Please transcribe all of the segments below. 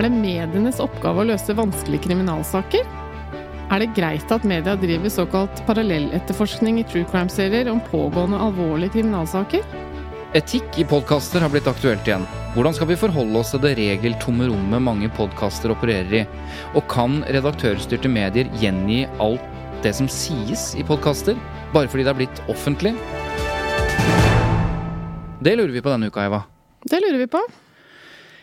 Er det medienes oppgave å løse vanskelige kriminalsaker? Er det greit at media driver såkalt parallelletterforskning i true crime-serier om pågående alvorlige kriminalsaker? Etikk i podkaster har blitt aktuelt igjen. Hvordan skal vi forholde oss til det regeltomme rommet mange podkaster opererer i? Og kan redaktørstyrte medier gjengi alt det som sies i podkaster, bare fordi det er blitt offentlig? Det lurer vi på denne uka, Eva. Det lurer vi på.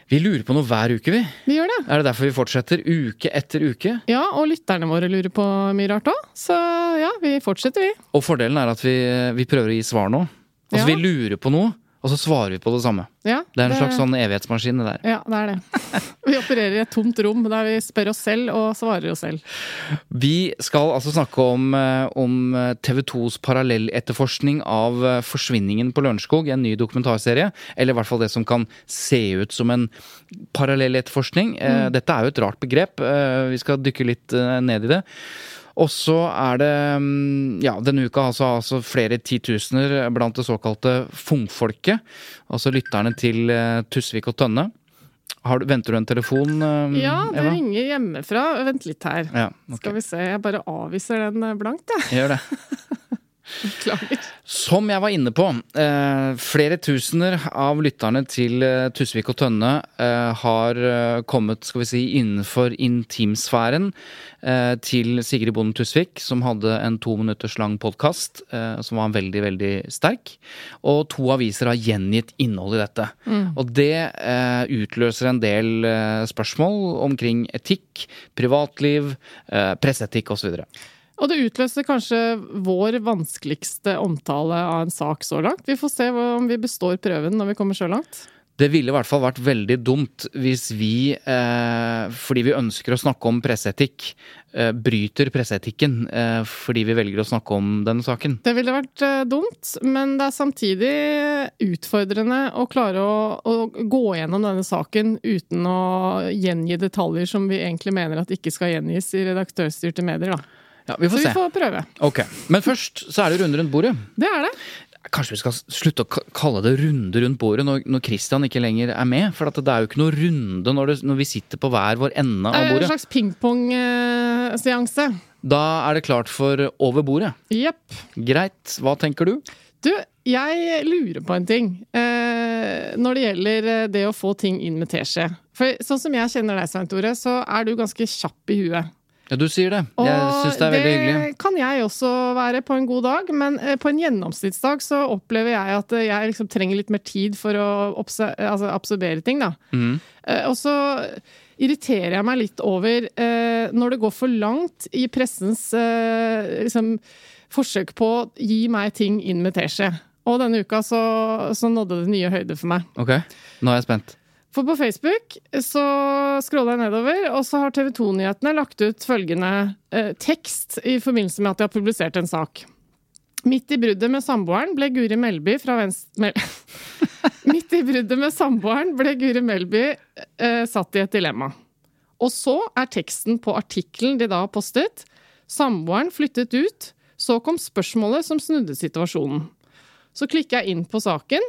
Vi lurer på noe hver uke, vi. Vi gjør det. Er det derfor vi fortsetter uke etter uke? Ja, og lytterne våre lurer på mye rart òg. Så ja, vi fortsetter, vi. Og fordelen er at vi, vi prøver å gi svar nå. Altså, Ja. vi lurer på noe, og så svarer vi på det samme. Ja, Det er en slags sånn evighetsmaskin, det der. Ja, det er det. Vi opererer i et tomt rom der vi spør oss selv og svarer oss selv. Vi skal altså snakke om, eh, om TV 2s parallelletterforskning av eh, forsvinningen på Lørenskog, en ny dokumentarserie. Eller i hvert fall det som kan se ut som en parallelletterforskning. Mm. Dette er jo et rart begrep. eh, Vi skal dykke litt eh, ned i det. Og så er det mm, ja, denne uka altså, altså flere titusener blant det såkalte fungfolket. Altså lytterne til eh, Tusvik og Tønne. Har du, venter du en telefon, eh, Ja, det Eva? ringer hjemmefra. Vent litt her. Ja, okay. Skal vi se, jeg bare avviser den blankt, jeg. Gjør det. Beklager. Som jeg var inne på, eh, flere tusener av lytterne til eh, Tusvik og Tønne eh, har kommet skal vi si, innenfor intimsfæren til Sigrid Bonde Tusvik, som hadde en to minutters lang podkast som var veldig, veldig sterk. Og to aviser har gjengitt innholdet i dette. Og det utløser en del spørsmål omkring etikk, privatliv, presseetikk osv. Og det utløser kanskje vår vanskeligste omtale av en sak så langt. Vi får se om vi består prøven når vi kommer så langt. Det ville i hvert fall vært veldig dumt hvis vi, eh, fordi vi ønsker å snakke om presseetikk, eh, bryter presseetikken eh, fordi vi velger å snakke om denne saken. Det ville vært eh, dumt, men det er samtidig utfordrende å klare å, å gå gjennom denne saken uten å gjengi detaljer som vi egentlig mener at ikke skal gjengis i redaktørstyrte medier. Da. Ja, Vi Så se. vi får prøve. Ok, Men først så er det runde rundt bordet. Det er det. Kanskje vi skal slutte å kalle det runde rundt bordet når, når Christian ikke lenger er med? For at det er jo ikke noe runde når, det, når vi sitter på hver vår ende av bordet. Det er en slags pingpong-seanse. Da er det klart for over bordet. Yep. Greit. Hva tenker du? Du, jeg lurer på en ting eh, når det gjelder eh, det å få ting inn med teskje. For sånn som jeg kjenner deg, Svein Tore, så er du ganske kjapp i huet. Ja, du sier det. Jeg syns det er veldig hyggelig. det kan jeg også være på en god dag, men eh, på en gjennomsnittsdag så opplever jeg at eh, jeg liksom trenger litt mer tid for å altså absorbere ting, da. Eh, Og så irriterer jeg meg litt over når det går for langt i pressens liksom, forsøk på å gi meg ting inn med teskje. Og denne uka så, så nådde det nye høyder for meg. Ok, nå er jeg spent. For på Facebook så scroller jeg nedover, og så har TV 2-nyhetene lagt ut følgende eh, tekst i forbindelse med at de har publisert en sak. Midt i bruddet med samboeren ble Guri Melby fra Venstre... Mel Midt i bruddet med samboeren ble Guri Melby eh, satt i et dilemma. Og så er teksten på artikkelen de da har postet. Samboeren flyttet ut. Så kom spørsmålet som snudde situasjonen. Så klikker jeg inn på saken.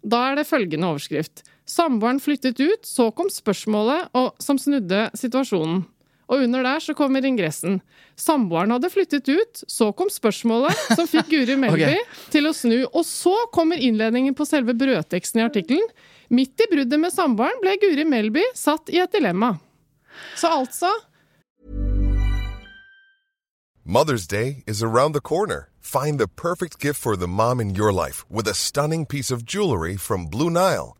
Da er det følgende overskrift. Samboeren flyttet ut, så kom spørsmålet og, som snudde situasjonen. Og under der så kommer ingressen. Samboeren hadde flyttet ut, så kom spørsmålet som fikk Guri Melby okay. til å snu. Og så kommer innledningen på selve brødteksten i artikkelen. Midt i bruddet med samboeren ble Guri Melby satt i et dilemma. Så altså Mother's Day is around the corner. Find the perfect gift for the mom in your life with a stunning piece of jewelry from Blue Nile.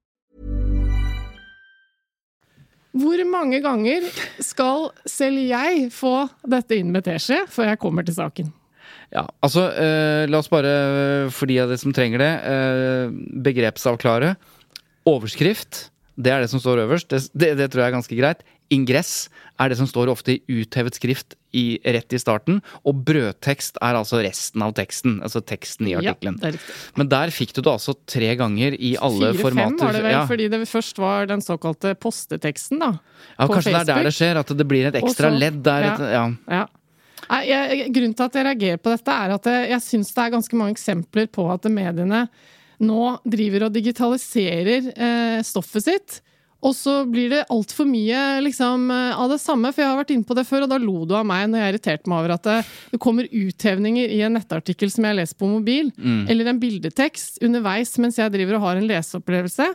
Hvor mange ganger skal selv jeg få dette inn med teskje før jeg kommer til saken? Ja, altså, eh, la oss bare, for de av dere som trenger det, eh, begrepsavklare. Overskrift, det er det som står øverst. Det, det, det tror jeg er ganske greit. Ingress er det som står ofte i uthevet skrift i, rett i starten. Og brødtekst er altså resten av teksten. Altså teksten i artikkelen. Ja. Men der fikk du det altså tre ganger i alle Fire-fem formater. var det vel, ja. fordi det først var den såkalte posteteksten, da. ja, på kanskje det er der det skjer, at det blir et ekstra så- ledd der. ja. Et, ja. Ja. Nei, jeg, grunnen til at jeg reagerer på dette, er at jeg, jeg syns det er ganske mange eksempler på at mediene nå driver og digitaliserer eh, stoffet sitt. Og så blir det altfor mye liksom, eh, av det samme, for jeg har vært inne på det før, og da lo du av meg når jeg irriterte meg over at det, det kommer uthevninger i en nettartikkel som jeg leser på mobil, eller en bildetekst underveis mens jeg driver og har en leseopplevelse,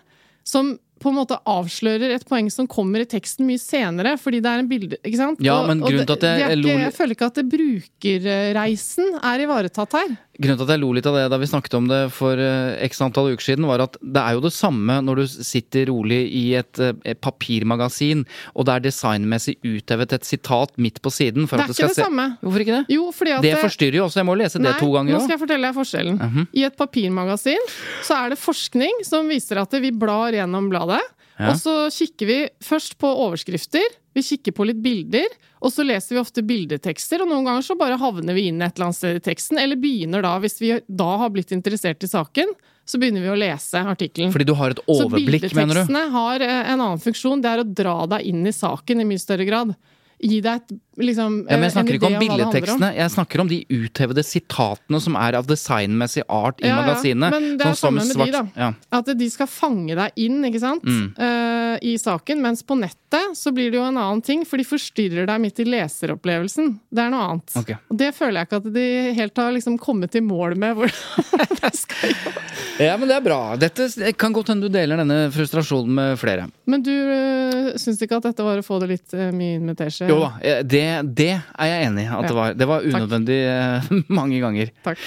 som på en måte avslører et poeng som kommer i teksten mye senere, fordi det er en bilde... Ikke sant? Ja, men grunnen til at jeg ikke, Jeg føler ikke at brukerreisen er ivaretatt her. Grunnen til at jeg lo litt av det da vi snakket om det for eh, x antall uker siden, var at det er jo det samme når du sitter rolig i et, eh, et papirmagasin, og det er designmessig uthevet et sitat midt på siden. For Det at er det skal ikke det se... samme. Hvorfor ikke det? Jo, fordi at Det forstyrrer jo også, jeg må lese det Nei, to ganger nå skal jeg fortelle deg forskjellen. I et papirmagasin så er det forskning som viser at vi blar gjennom bladet, Ja. og så kikker vi først på overskrifter, vi kikker på litt bilder, og så leser vi ofte bildetekster, og noen ganger så bare havner vi inn et eller annet sted i teksten, eller begynner da, hvis vi da har blitt interessert i saken, så begynner vi å lese artikkelen. Fordi du har et overblikk, mener du? Så bildetekstene har eh, en annen funksjon, det er å dra deg inn i saken i mye større grad. Gi deg et, liksom, Ja, men jeg eh, snakker ikke om det billedtekstene, jeg snakker om de uthevede sitatene som er av designmessig art i Ja, ja, men det er som samme med de, da. Ja. At de skal fange deg inn, ikke sant, Mm. uh, i saken. Mens på nettet så blir det jo en annen ting, for de forstyrrer deg midt i leseropplevelsen. Det er noe annet. Okay. Og det føler jeg ikke at de helt har liksom kommet til mål med. Hvordan det skal gjøre. ja, men det er bra. Dette kan godt hende du deler denne frustrasjonen med flere. Men du uh, syns ikke at dette var å få det litt eh, mye invitasje? Jo da, eh, det, det er jeg enig i at Ja. det var. Det var unødvendig Takk. mange ganger. Takk.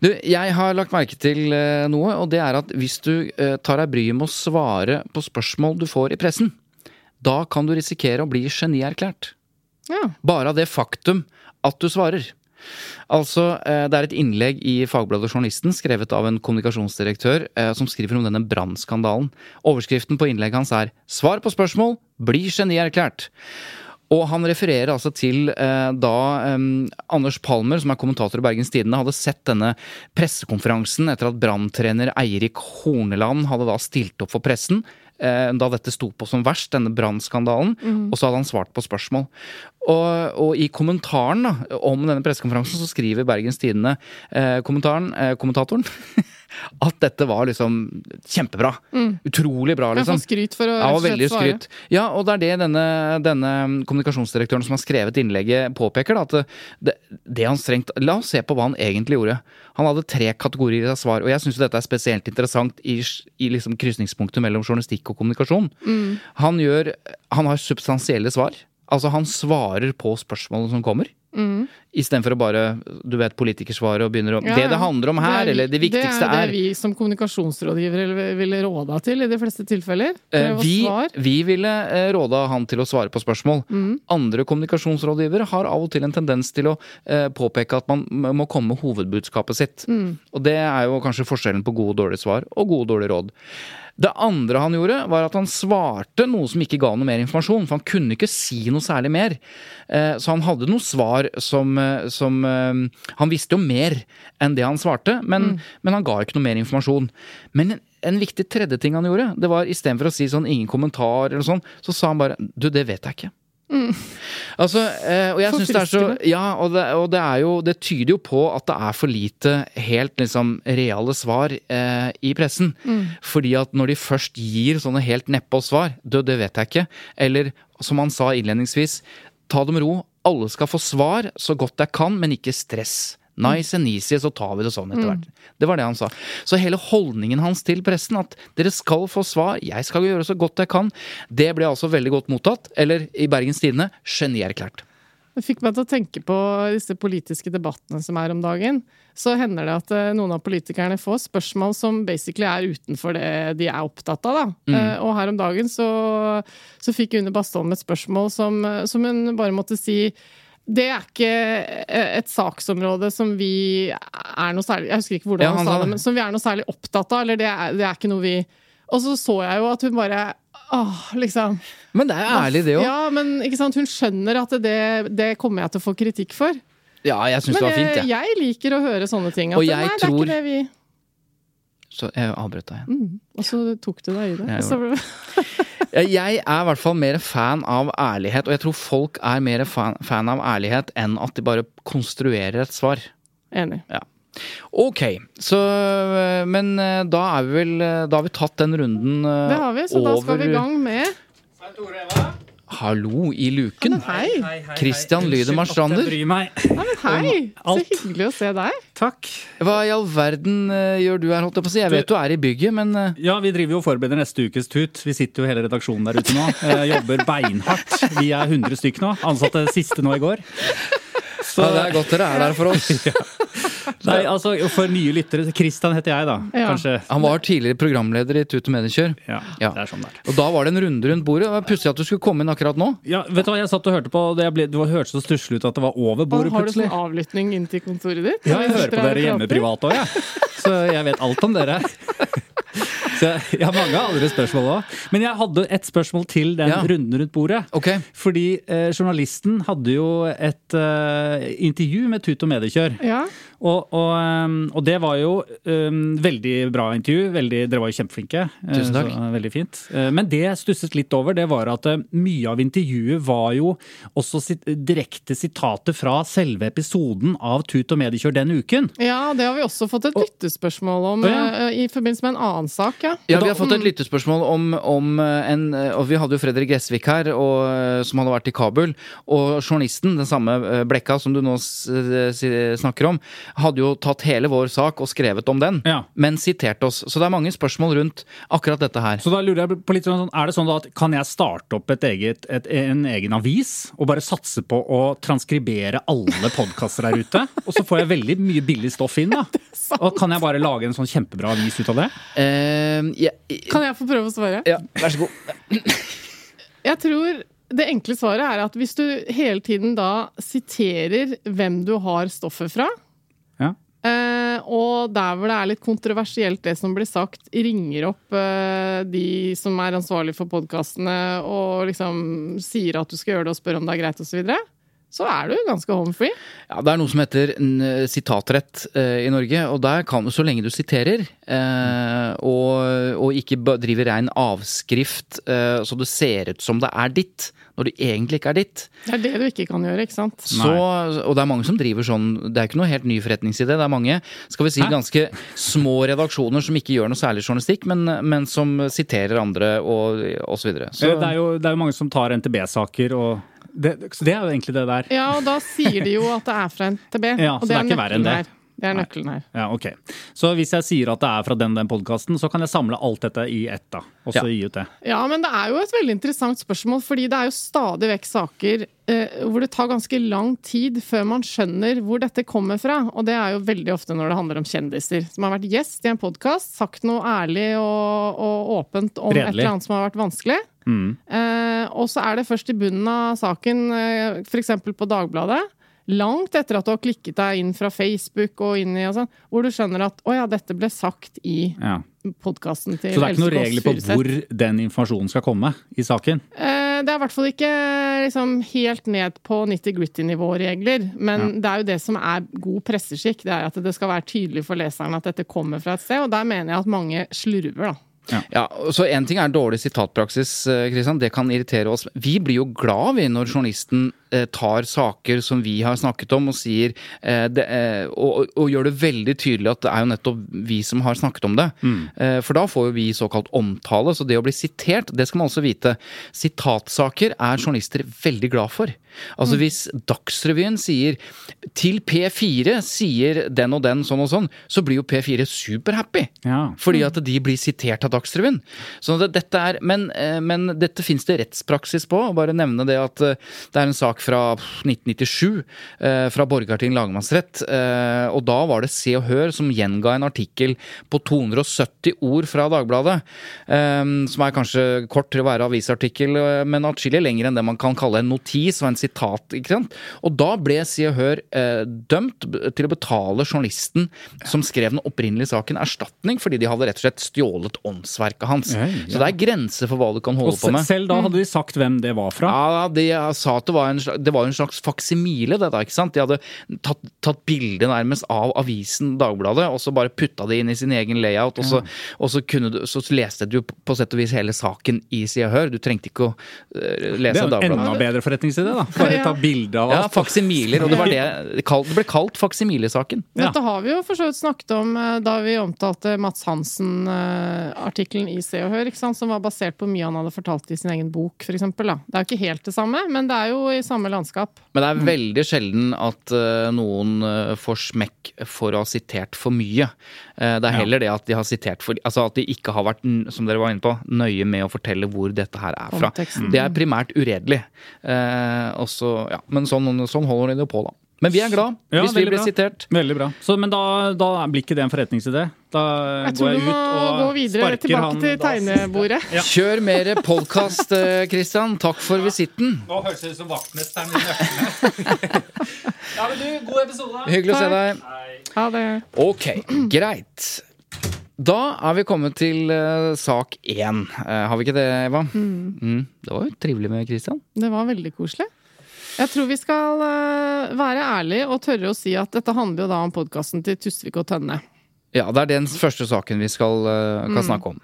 Du, jeg har lagt merke til eh, noe, og det er at hvis du eh, tar deg bryet med å svare på spørsmål du får i pressen, da kan du risikere å bli genierklært. Ja. Bare av det faktum at du svarer. Altså, eh, Det er et innlegg i Fagbladet Journalisten skrevet av en kommunikasjonsdirektør eh, som skriver om denne brannskandalen. Overskriften på innlegget hans er 'Svar på spørsmål bli genierklært'. Og han refererer altså til eh, da eh, Anders Palmer, som er kommentator i Bergens Tidende, hadde sett denne pressekonferansen etter at branntrener Eirik Horneland hadde da stilt opp for pressen. Eh, Da dette sto på som verst, denne brannskandalen. Og så hadde han svart på spørsmål. Og, og i kommentaren da, om denne pressekonferansen så skriver Bergens Tidende eh, eh, kommentatoren at dette var liksom kjempebra. Utrolig bra, Jeg liksom. får skryt for å Ja, og veldig svare. skryt. Ja, og det er det denne, denne kommunikasjonsdirektøren som har skrevet innlegget, påpeker. Da, at det, det han strengt La oss se på hva han egentlig gjorde. Han hadde tre kategorier av svar, og jeg syns dette er spesielt interessant i, i liksom krysningspunktet mellom journalistikk og kommunikasjon. Han, gjør, han har substansielle svar. Altså, han svarer på spørsmålene som kommer. Mm. Istedenfor å bare du vet, politikersvaret og begynner å Ja, Det det handler om her, Det er- eller det viktigste er Det er er det vi som kommunikasjonsrådgivere ville råda til i de fleste tilfeller. Eh, vi, vi ville eh, råda han til å svare på spørsmål. Mm. Andre kommunikasjonsrådgivere har av og til en tendens til å eh, påpeke at man må komme med hovedbudskapet sitt. Mm. Og det er jo kanskje forskjellen på gode og dårlige svar og gode og dårlige råd. Det andre han gjorde, var at han svarte noe som ikke ga noe mer informasjon. For han kunne ikke si noe særlig mer. Eh, Så han hadde noe svar som, eh, som eh, Han visste jo mer enn det han svarte, men, men han ga ikke noe mer informasjon. Men en, en viktig tredje ting han gjorde, det var istedenfor å si sånn ingen kommentar eller sånn, så sa han bare du, det vet jeg ikke. Altså, eh, og jeg synes det er så Ja, og det, og det er jo Det tyder jo på at det er for lite helt liksom reale svar eh, i pressen. Fordi at når de først gir sånne helt nedpå svar Du, det vet jeg ikke. Eller som han sa innledningsvis, ta det med ro. Alle skal få svar så godt jeg kan, men ikke stress. Nice and easy, så tar vi det sånn etter hvert. Det var det han sa. Så hele holdningen hans til pressen, at dere skal få svar, jeg skal gjøre så godt jeg kan, det ble altså veldig godt mottatt. Eller i Bergens Tidende genierklært. Det fikk meg til å tenke på disse politiske debattene som er om dagen. Så hender det at eh, noen av politikerne får spørsmål som basically er utenfor det de er opptatt av. Da. Mm. Eh, Og her om dagen så, så fikk Une Bastholm et spørsmål som, som hun bare måtte si det er ikke eh, et saksområde som vi er noe særlig Jeg husker ikke hvordan Ja, han, sa det, men som vi er noe særlig opptatt av. Eller det er, det er ikke noe vi Og så så jeg jo at hun bare Åh, liksom. Men det er ærlig, det òg. Ja. Ja, men ikke sant? hun skjønner at det, det kommer jeg til å få kritikk for. Ja, jeg syns det var fint, jeg. jeg. jeg liker å høre sånne ting. At Og jeg nei, det er ikke det vi Så jeg avbrøt deg igjen. Og så tok du deg i det. Ble... Jeg er i hvert fall mer fan av ærlighet, og jeg tror folk er mer fan, fan av ærlighet enn at de bare konstruerer et svar. Enig. Ja. Ok, så Men eh, da er vi vel eh, Da har vi tatt den runden over Det har vi, så da skal vi i gang med Hallo i luken. Hei! Christian Lydemar Strander. Hei! Så hyggelig å se deg. Takk. Hva i all verden eh, gjør du her, holdt jeg på å si? Jeg vet du er i bygget, men eh, Ja, vi driver jo og forbereder neste ukes tut. Vi sitter jo hele redaksjonen der ute nå. Eh, jobber beinhardt. Vi er 100 stykk nå. Ansatte siste nå i går. Så, ja, det er godt dere er der for oss. nei, altså, for nye lyttere Kristian heter jeg, da. Ja. Kanskje. Han var tidligere programleder i Tut og Mediekjør. Ja, Ja. det er sånn det er. Og da var det en runde rundt bordet. Det var Pussig at du skulle komme inn akkurat nå. Ja, vet du hva, jeg satt og hørte på det ble, du hørtes så stusslig ut at det var over bordet Har du plutselig. sånn avlytting inn til kontoret ditt? Ja, jeg hører på dere hjemme privat òg, jeg. Så jeg vet alt om dere. Så jeg, jeg har mange andre spørsmål òg. Men jeg hadde et spørsmål til den Ja. runden rundt bordet. Okay. Fordi eh, journalisten hadde jo et eh, intervju med Tut og Mediekjør. Ja. Og, og, ehm, og det var jo um, veldig bra intervju. Veldig, dere var jo kjempeflinke. eh, Tusen takk. Så, veldig fint. Eh, Men det jeg stusset litt over, det var at eh, mye av intervjuet var jo også sit direkte sitater fra selve episoden av Tut og Mediekjør den uken. ja, det har vi også fått et lyttespørsmål om ja. eh, i forbindelse med en annen sak. Ja. Ja, vi har fått et lyttespørsmål om, om eh, en eh, Og vi hadde jo Fredrik Gressvik her, og, eh, som hadde vært i Kabul. Og journalisten, den samme eh, Blekka som du nå eh, snakker om, hadde jo tatt hele vår sak og skrevet om den, Ja. men siterte oss. Så det er mange spørsmål rundt akkurat dette her. Så da lurer jeg på litt sånn, Er det sånn da at kan jeg starte opp et eget, et, en egen avis og bare satse på å transkribere alle podkaster der ute? Og så får jeg veldig mye billig stoff inn, da. Og kan jeg bare lage en sånn kjempebra avis ut av det? Uh, yeah. Kan jeg få prøve å svare? ja, vær så god. Jeg tror det enkle svaret er at hvis du hele tiden da siterer hvem du har stoffet fra, Eh, og der hvor det er litt kontroversielt det som blir sagt, ringer opp eh, de som er ansvarlig for podkastene og liksom sier at du skal gjøre det og spør om det er greit osv., så, videre, så er du ganske home free. Ja, Det er noe som heter en sitatrett eh, i Norge, og der kan du så lenge du siterer, eh, og, og ikke driver rein avskrift eh, så det ser ut som det er ditt, når du egentlig ikke er ditt. Det er det du ikke kan gjøre, ikke sant? Så, og det er mange som driver sånn, det er ikke noe helt ny forretningsidé. Det er mange skal vi si, Hæ? ganske små redaksjoner som ikke gjør noe særlig journalistikk, men, men som siterer andre og, osv. så videre. Så, Eh, Det er jo, det er jo mange som tar NTB-saker og det, Så det er jo egentlig det der. Ja, og da sier de jo at det er fra NTB. Ja, og så det er ikke nøkkelen verre enn det. her. Det er nøkkelen her. Ja, ok. Så hvis jeg sier at det er fra den den podkasten, så kan jeg samle alt dette i ett, da. Og så Ja. gi ut det. Ja, men det er jo et veldig interessant spørsmål, fordi det er jo stadig vekk saker eh, hvor det tar ganske lang tid før man skjønner hvor dette kommer fra. Og det er jo veldig ofte når det handler om kjendiser som har vært gjest i en podkast, sagt noe ærlig og, og åpent om et eller annet som har vært vanskelig. Eh, og så er det først i bunnen av saken, eh, f.eks. på Dagbladet, langt etter at du har klikket deg inn fra Facebook og inn i og sånn, hvor du skjønner at å ja, dette ble sagt i Ja. podkasten til Så det er ikke noen regler på Furuseth. hvor den informasjonen skal komme i saken? Eh, Det er i hvert fall ikke liksom, helt ned på nitty-gritty-nivå-regler, men det er jo det som er god presseskikk. Det er at det skal være tydelig for leseren at dette kommer fra et sted, og der mener jeg at mange slurver, da. Ja, så En ting er dårlig sitatpraksis, Kristian, Det kan irritere oss. Vi blir jo glad vi når journalisten eh, tar saker som vi har snakket om, og sier eh, det, eh, og, og gjør det veldig tydelig at det er jo nettopp vi som har snakket om det. Eh, for da får jo vi såkalt omtale. Så det å bli sitert, det skal man også vite. Sitatsaker er journalister veldig glad for. Altså hvis Dagsrevyen sier 'til P4 sier den og den sånn og sånn', så blir jo P4 superhappy. Ja. Fordi at de blir sitert av Dagsrevyen. Så dette er, men, eh, men dette fins det rettspraksis på. Bare nevne det at eh, det er en sak fra 1997 eh, fra Borgarting lagmannsrett. eh, Og da var det Se og Hør som gjenga en artikkel på 270 ord fra Dagbladet. eh, Som er kanskje kort til å være avisartikkel, men atskillig lenger enn det man kan kalle en notis og en sitat. ikke sant? Og da ble Se og Hør eh, dømt til å betale journalisten som skrev den opprinnelige saken, erstatning fordi de hadde rett og slett stjålet åndsverket hans. Oi, Så det er grenser for hva du kan holde Og på med. med. selv da hadde de sagt hvem det var fra. Ja, de sa at det var en slags, det var en slags faksimile, det da, ikke sant? De hadde tatt, tatt bilde nærmest av avisen Dagbladet, og så bare putta det inn i sin egen layout, og så, og så, kunne du, så leste du på sett og vis hele saken i Se og Hør. Du trengte ikke å lese Dagbladet. Det er jo en enda bedre forretningsidé, da. Bare ta bilde av Ja, faksimiler, og det var det det kalt- det ble kalt faksimilesaken. Ja. Dette har vi jo for så vidt snakket om eh, da vi omtalte Mats Hansen-artikkelen i Se og Hør, ikke sant? som var basert på mye han hadde fortalt i sin egen bok, f.eks. Det er jo ikke helt det samme, men det er jo i samme landskap. Men det er veldig sjelden at eh, noen eh, får smekk for å ha sitert for mye. Eh, det er heller det at de har sitert for Altså at de ikke har vært, som dere var inne på, nøye med å fortelle hvor dette her er fra. Konteksten. Det er primært uredelig. Eh, og ja, men sånn, sånn holder de det på, da. Men vi er glad Ja, hvis vi blir bra. sitert. Veldig bra. Så, men da, da blir ikke det en forretningsidé? Da Jeg går han jeg du må ut og gå videre sparker tilbake han til tegnebordet. tegnebordet. Kjør mer podkast, Christian. Takk for visitten. Nå høres det ut som vaktmesteren i nøklene. ja, men du, god episode. Hyggelig å se deg. Ha det. Ok, greit. Da er vi kommet til uh, sak én. Uh, har vi ikke det, Eva? Mm. Det var jo trivelig med Christian. Det var veldig koselig. Jeg tror vi skal eh, være ærlige og tørre å si at dette handler jo da om podkasten til Tusvik og Tønne. Ja, det er den første saken vi skal, kan mm. snakke om.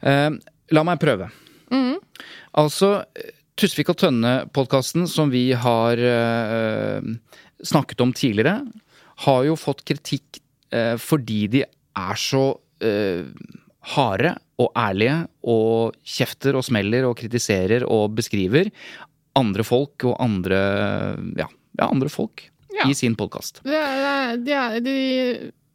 Uh, la meg prøve. Altså, eh, Tusvik og Tønne-podkasten som vi har uh, snakket om tidligere, har jo fått kritikk uh, fordi de er så eh, harde og ærlige og kjefter og smeller og kritiserer og beskriver andre folk og andre ja, ja andre folk Ja. i sin podkast. De, de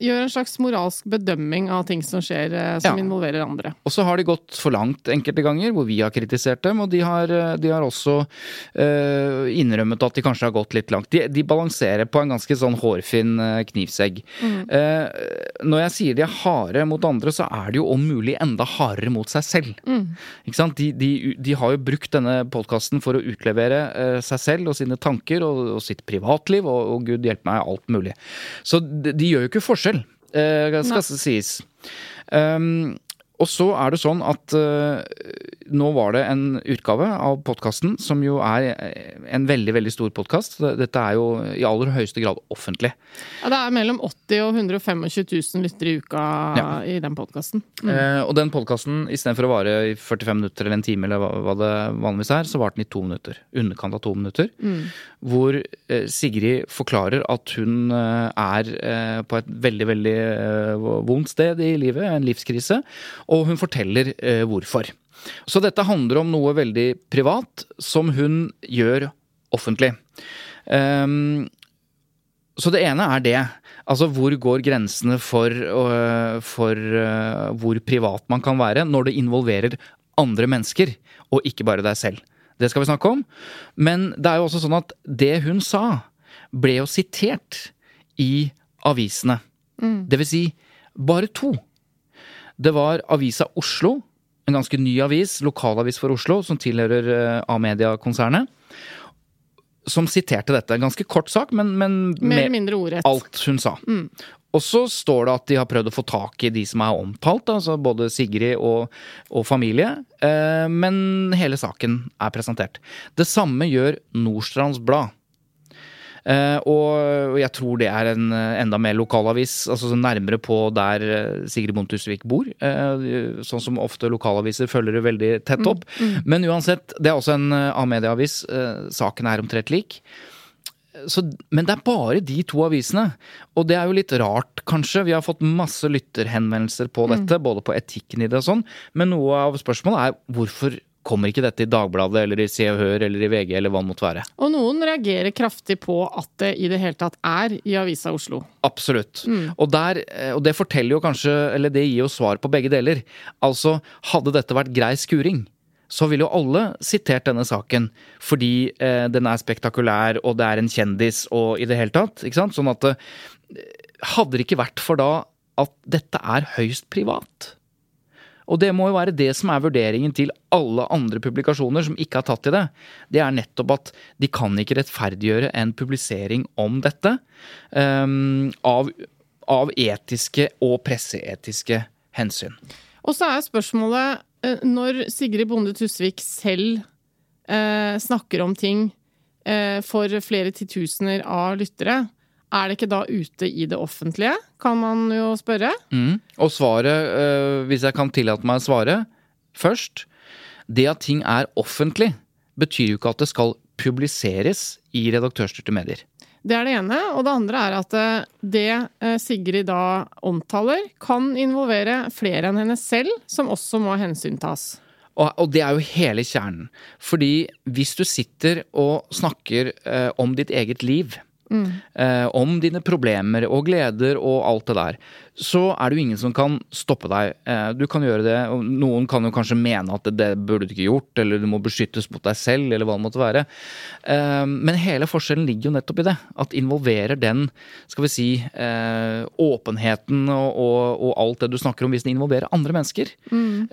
gjør en slags moralsk bedømming av ting som skjer, eh, som Ja. involverer andre. Og så har de gått for langt enkelte ganger, hvor vi har kritisert dem, og de har, de har også uh, innrømmet at de kanskje har gått litt langt. De, de balanserer på en ganske sånn hårfin knivsegg. knivsegg. Uh, når jeg sier de er harde mot andre, så er de jo om mulig enda hardere mot seg selv. Ikke sant? De, de, de har jo brukt denne podkasten for å utlevere uh, seg selv og sine tanker og, og sitt privatliv, og, og gud hjelpe meg, alt mulig. Så de, de gjør jo ikke forskjell, eh, skal sies. Um, og så er det sånn at uh, nå var det en utgave av podkasten som jo er eh, en veldig, veldig stor podkast. Dette er jo i aller høyeste grad offentlig. Ja, det er mellom 80 og 125 000 lyttere i uka Ja. i den podkasten. Eh, og den podkasten, istedenfor å vare i 45 minutter eller en time, eller hva, det vanligvis er, så varte den i to minutter. Underkant av to minutter. Hvor uh, Sigrid forklarer at hun er på et veldig, veldig vondt sted i livet, en livskrise, og hun forteller eh, hvorfor. Så dette handler om noe veldig privat som hun gjør offentlig. Um, så det ene er det. Altså hvor går grensene for, uh, for uh, hvor privat man kan være når det involverer andre mennesker, og ikke bare deg selv. Det skal vi snakke om. Men det er jo også sånn at det hun sa, ble jo sitert i avisene. Det vil si bare to. Det var Avisa Oslo, en ganske ny avis, lokalavis for Oslo, som tilhører eh, A-media-konsernet, som siterte dette. En ganske kort sak, men, men Mer med eller mindre ordrett. alt hun sa. Og så står det at de har prøvd å få tak i de som er omtalt, altså både Sigrid og, og familie. Eh, men hele saken er presentert. Det samme gjør Nordstrands Blad. Eh, og jeg tror det er en eh, enda mer lokalavis, altså nærmere på der eh, Sigrid Bonde Tusvik bor. Sånn som ofte lokalaviser følger det veldig tett opp. Men uansett, det er også en A-medieavis. Saken er omtrent lik. Så, men det er bare de to avisene. Og det er jo litt rart, kanskje. Vi har fått masse lytterhenvendelser på dette, både på etikken i det og sånn. Men noe av spørsmålet er hvorfor kommer ikke dette i Dagbladet eller i Se og Hør eller i VG eller hva det måtte være. Og noen reagerer kraftig på at det i det hele tatt er i Avisa Oslo. Absolutt. Og, der, eh, og det forteller jo kanskje, eller det gir jo svar på begge deler. Altså, hadde dette vært grei skuring, så ville jo alle sitert denne saken fordi eh, den er spektakulær, og det er en kjendis, og i det hele tatt. ikke sant? Sånn at det Hadde det ikke vært for da at dette er høyst privat. Og det må jo være det som er vurderingen til alle andre publikasjoner som ikke har tatt i det. Det er nettopp at de kan ikke rettferdiggjøre en publisering om dette um, av, av etiske og presseetiske hensyn. Og så er spørsmålet, eh, når Sigrid Bonde Tusvik selv eh, snakker om ting eh, for flere titusener av lyttere, er det ikke da ute i det offentlige, kan man jo spørre? Mm. Og svaret, øh, hvis jeg kan tillate meg å svare først Det at ting er offentlig, betyr jo ikke at det skal publiseres i redaktørstyrte medier. Det er det ene. Og det andre er at eh, det eh, Sigrid da omtaler, kan involvere flere enn henne selv, som også må hensyntas. Og, og det er jo hele kjernen. Fordi hvis du sitter og snakker om ditt eget liv, eh, om dine problemer og gleder og alt det der, så er det jo ingen som kan stoppe deg. Eh, du kan gjøre det, og noen kan jo kanskje mene at det, burde du ikke gjort, eller du må beskyttes mot deg selv, eller hva det måtte være. Eh, men hele forskjellen ligger jo nettopp i det. At involverer den, skal vi si, eh, åpenheten og, og, og alt det du snakker om, hvis den involverer andre mennesker. Mm.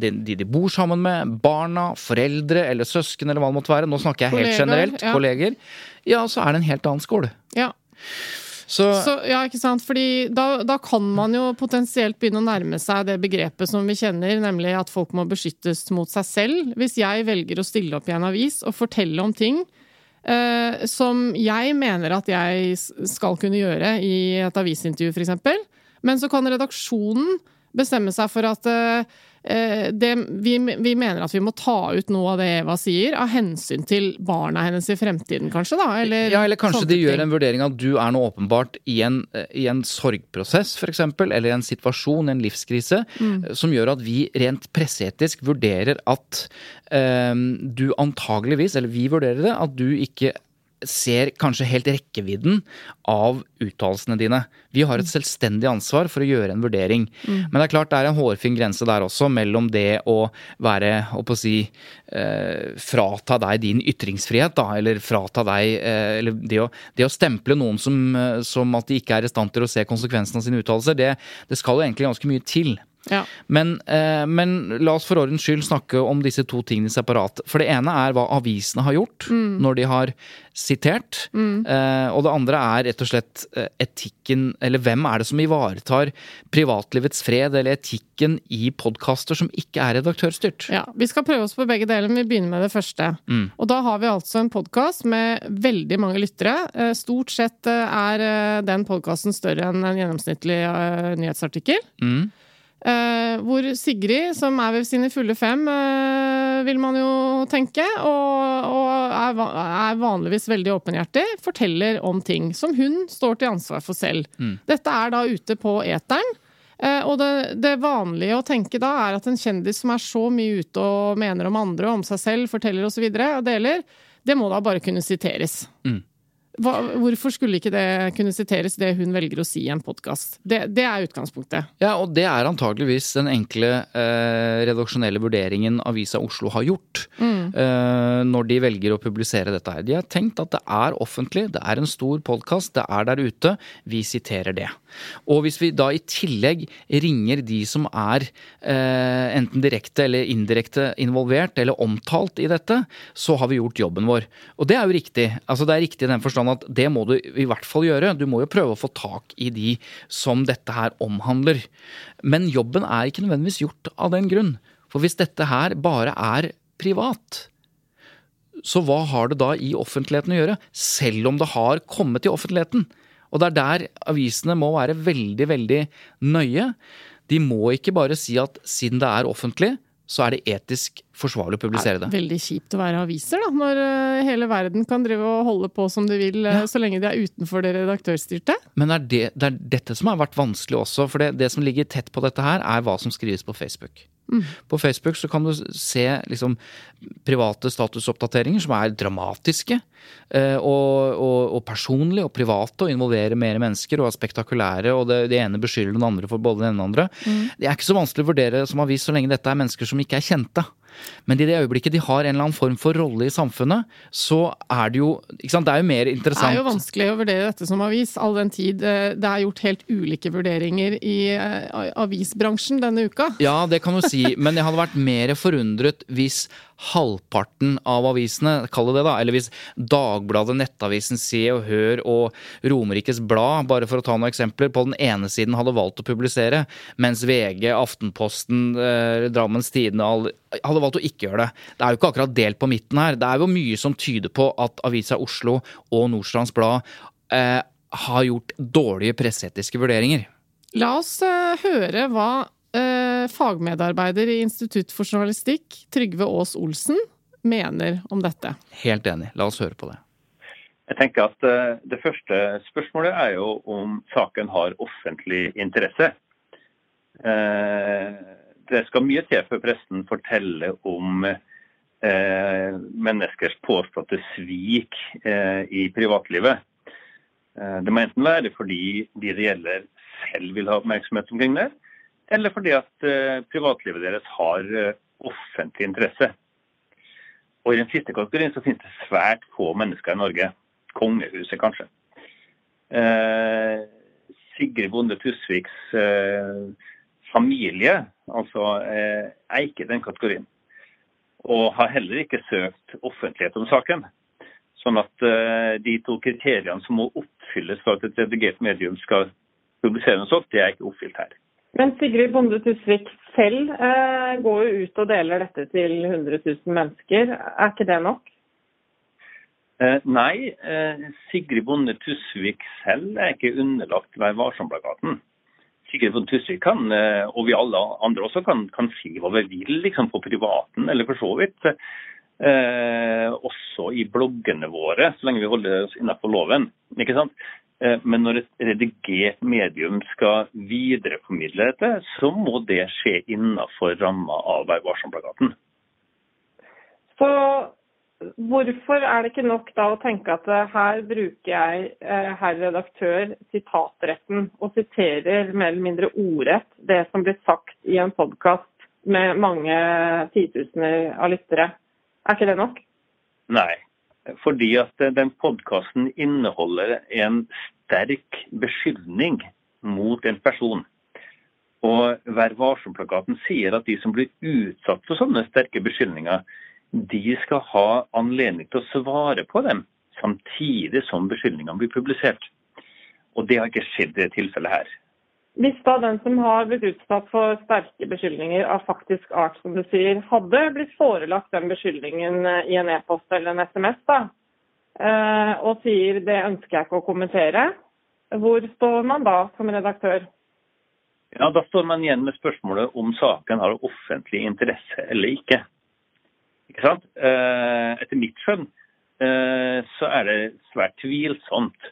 de, de de bor sammen med, barna, foreldre eller søsken eller hva det måtte være. Nå snakker jeg helt kolleger, generelt. ja. Kolleger. Ja, så er det en helt annen skål. Ja. Så, Så, ja, ikke sant? Fordi da, da kan man jo potensielt begynne å nærme seg det begrepet som vi kjenner, nemlig at folk må beskyttes mot seg selv. Hvis jeg velger å stille opp i en avis og fortelle om ting eh, som jeg mener at jeg skal kunne gjøre i et avisintervju, f.eks., men så kan redaksjonen bestemme seg for at eh, det, vi, vi mener at vi må ta ut noe av det Eva sier, av hensyn til barna hennes i fremtiden, kanskje, da? Eller, ja, eller kanskje de gjør en vurdering av at du er nå åpenbart i en, i en sorgprosess, f.eks., eller en situasjon, en livskrise, som gjør at vi rent presseetisk vurderer at eh, du antageligvis, eller vi vurderer det, at du ikke ser kanskje helt rekkevidden av uttalelsene dine. Vi har et selvstendig ansvar for å gjøre en vurdering. Men det er klart det er en hårfin grense der også mellom det å være, å på å si, eh, frata deg din ytringsfrihet, da, eller frata deg eh, Eller det å, det å stemple noen som, eh, som at de ikke er i stand til å se konsekvensen av sine uttalelser, det, det skal jo egentlig ganske mye til. Ja. Men, eh, men la oss for ordens skyld snakke om disse to tingene separat. For det ene er hva avisene har gjort når de har sitert. Eh, og det andre er rett og slett eh, etikken, eller hvem er det som ivaretar privatlivets fred, eller etikken i podkaster som ikke er redaktørstyrt. Ja, Vi skal prøve oss på begge deler, men vi begynner med det første. Og da har vi altså en podkast med veldig mange lyttere. Eh, Stort sett eh, er den podkasten større enn en gjennomsnittlig nyhetsartikkel. Mm. Eh, hvor Sigrid, som er ved sine fulle fem, uh, vil man jo tenke, og, og er, va- er vanligvis veldig åpenhjertig, forteller om ting som hun står til ansvar for selv. Dette er da ute på eteren. Uh, og det, det vanlige å tenke da er at en kjendis som er så mye ute og mener om andre og om seg selv, forteller osv., og, deler, det må da bare kunne siteres. Hva, hvorfor skulle ikke det kunne siteres, det hun velger å si i en podkast? Det, det, er utgangspunktet. Ja, og det er antageligvis den enkle eh, redaksjonelle vurderingen Avisa Oslo har gjort mm. eh, når de velger å publisere dette her. De har tenkt at det er offentlig, det er en stor podkast, det er der ute. Vi siterer det. Og hvis vi da i tillegg ringer de som er eh, enten direkte eller indirekte involvert eller omtalt i dette, så har vi gjort jobben vår. Og det er jo riktig. Altså det er riktig i den forstand at det må du i hvert fall gjøre. Du må jo prøve å få tak i de som dette her omhandler. Men jobben er ikke nødvendigvis gjort av den grunn. For hvis dette her bare er privat, så hva har det da i offentligheten å gjøre? Selv om det har kommet i offentligheten. Og det er der avisene må være veldig, veldig nøye. De må ikke bare si at siden det er offentlig, så er det etisk forsvarlig å publisere det. det veldig kjipt å være aviser, da, når eh, hele verden kan drive og holde på som de vil, eh, ja. så lenge de er utenfor det redaktørstyrte. Men det er, det, det er, dette som har vært vanskelig også, for det, det som ligger tett på dette her, er hva som skrives på Facebook. Mm. På Facebook så kan du se liksom, private statusoppdateringer som er dramatiske. Eh, og, og, og, personlige og private og involverer mer mennesker og er spektakulære. Og det, det ene beskylder den andre for både den ene og den andre. Mm. Det er ikke så vanskelig å vurdere som avis så lenge dette er mennesker som ikke er kjente. Men i det øyeblikket de har en eller annen form for rolle i samfunnet, så er det jo ikke sant, Det er jo mer interessant. Det er jo vanskelig å vurdere dette som avis, all den tid eh, det er gjort helt ulike vurderinger i eh, avisbransjen denne uka. Ja, det kan du si, men jeg hadde vært mer forundret hvis halvparten av avisene, kall det det, da, eller hvis Dagbladet, Nettavisen, Se og Hør og Romerikes Blad, bare for å ta noen eksempler, på den ene siden hadde valgt å publisere, mens VG, Aftenposten, eh, Drammens Tidende hadde valgt å ikke gjøre det. Det er jo ikke akkurat delt på midten her. Det er jo mye som tyder på at Avisa Oslo og Nordstrands Blad eh, har gjort dårlige presseetiske vurderinger. La oss uh, høre hva uh, fagmedarbeider i Institutt for journalistikk, Trygve Aas Olsen, mener om dette. Helt enig. La oss høre på det. Jeg tenker at uh, Det første spørsmålet er jo om saken har offentlig interesse. Uh, det skal mye til før pressen forteller om eh, menneskers påståtte svik eh, i privatlivet. Eh, det må enten være fordi de det gjelder selv vil ha oppmerksomhet omkring det, eller fordi at eh, privatlivet deres har eh, offentlig interesse. Og I den siste kategorien så finnes det svært få mennesker i Norge. Kongehuset, kanskje. Eh, Sigrid Bonde Tusviks familie altså, eh, er ikke den kategorien. Og har heller ikke søkt offentlighet om saken. Sånn at eh, de to kriteriene som må oppfylles for at et redigert medium skal publisere noe sånt, det er ikke oppfylt her. Men Sigrid Bonde Tusvik selv eh, går jo ut og deler dette til 100 000 mennesker. Er ikke det nok? Eh, nei, eh, Sigrid Bonde Tusvik selv er ikke underlagt Vær varsom-plakaten Sigrid Bonde Tusvik kan, eh, og vi alle andre også, kan, kan si hva vi vil liksom på privaten, eller for så vidt. Eh, også i bloggene våre, så lenge vi holder oss innenfor loven. ikke sant? Eh, men når et redigert medium skal videreformidle dette, så må det skje innenfor ramma av Vær varsom-plakaten. Så Hvorfor er det ikke nok da å tenke at eh, her bruker jeg, eh, herr redaktør, sitatretten og siterer mer eller mindre ordrett det som blir sagt i en podkast med mange titusener av lyttere. Er ikke det nok? Nei, fordi at eh, den podkasten inneholder en sterk beskyldning mot en person. Og Vær varsom-plakaten sier at de som blir utsatt for sånne sterke beskyldninger, de skal ha anledning til å svare på dem samtidig som beskyldningene blir publisert. Og det har ikke skjedd i dette tilfellet her. Hvis da den som har blitt utsatt for sterke beskyldninger av faktisk art, som du sier, hadde blitt forelagt den beskyldningen eh, i en e-post eller en SMS, da, eh, og sier det ønsker jeg ikke å kommentere, hvor står man da som redaktør? Ja, Da står man igjen med spørsmålet om saken har offentlig interesse eller ikke. Ikke sant? Eh, etter mitt skjønn så er det svært tvilsomt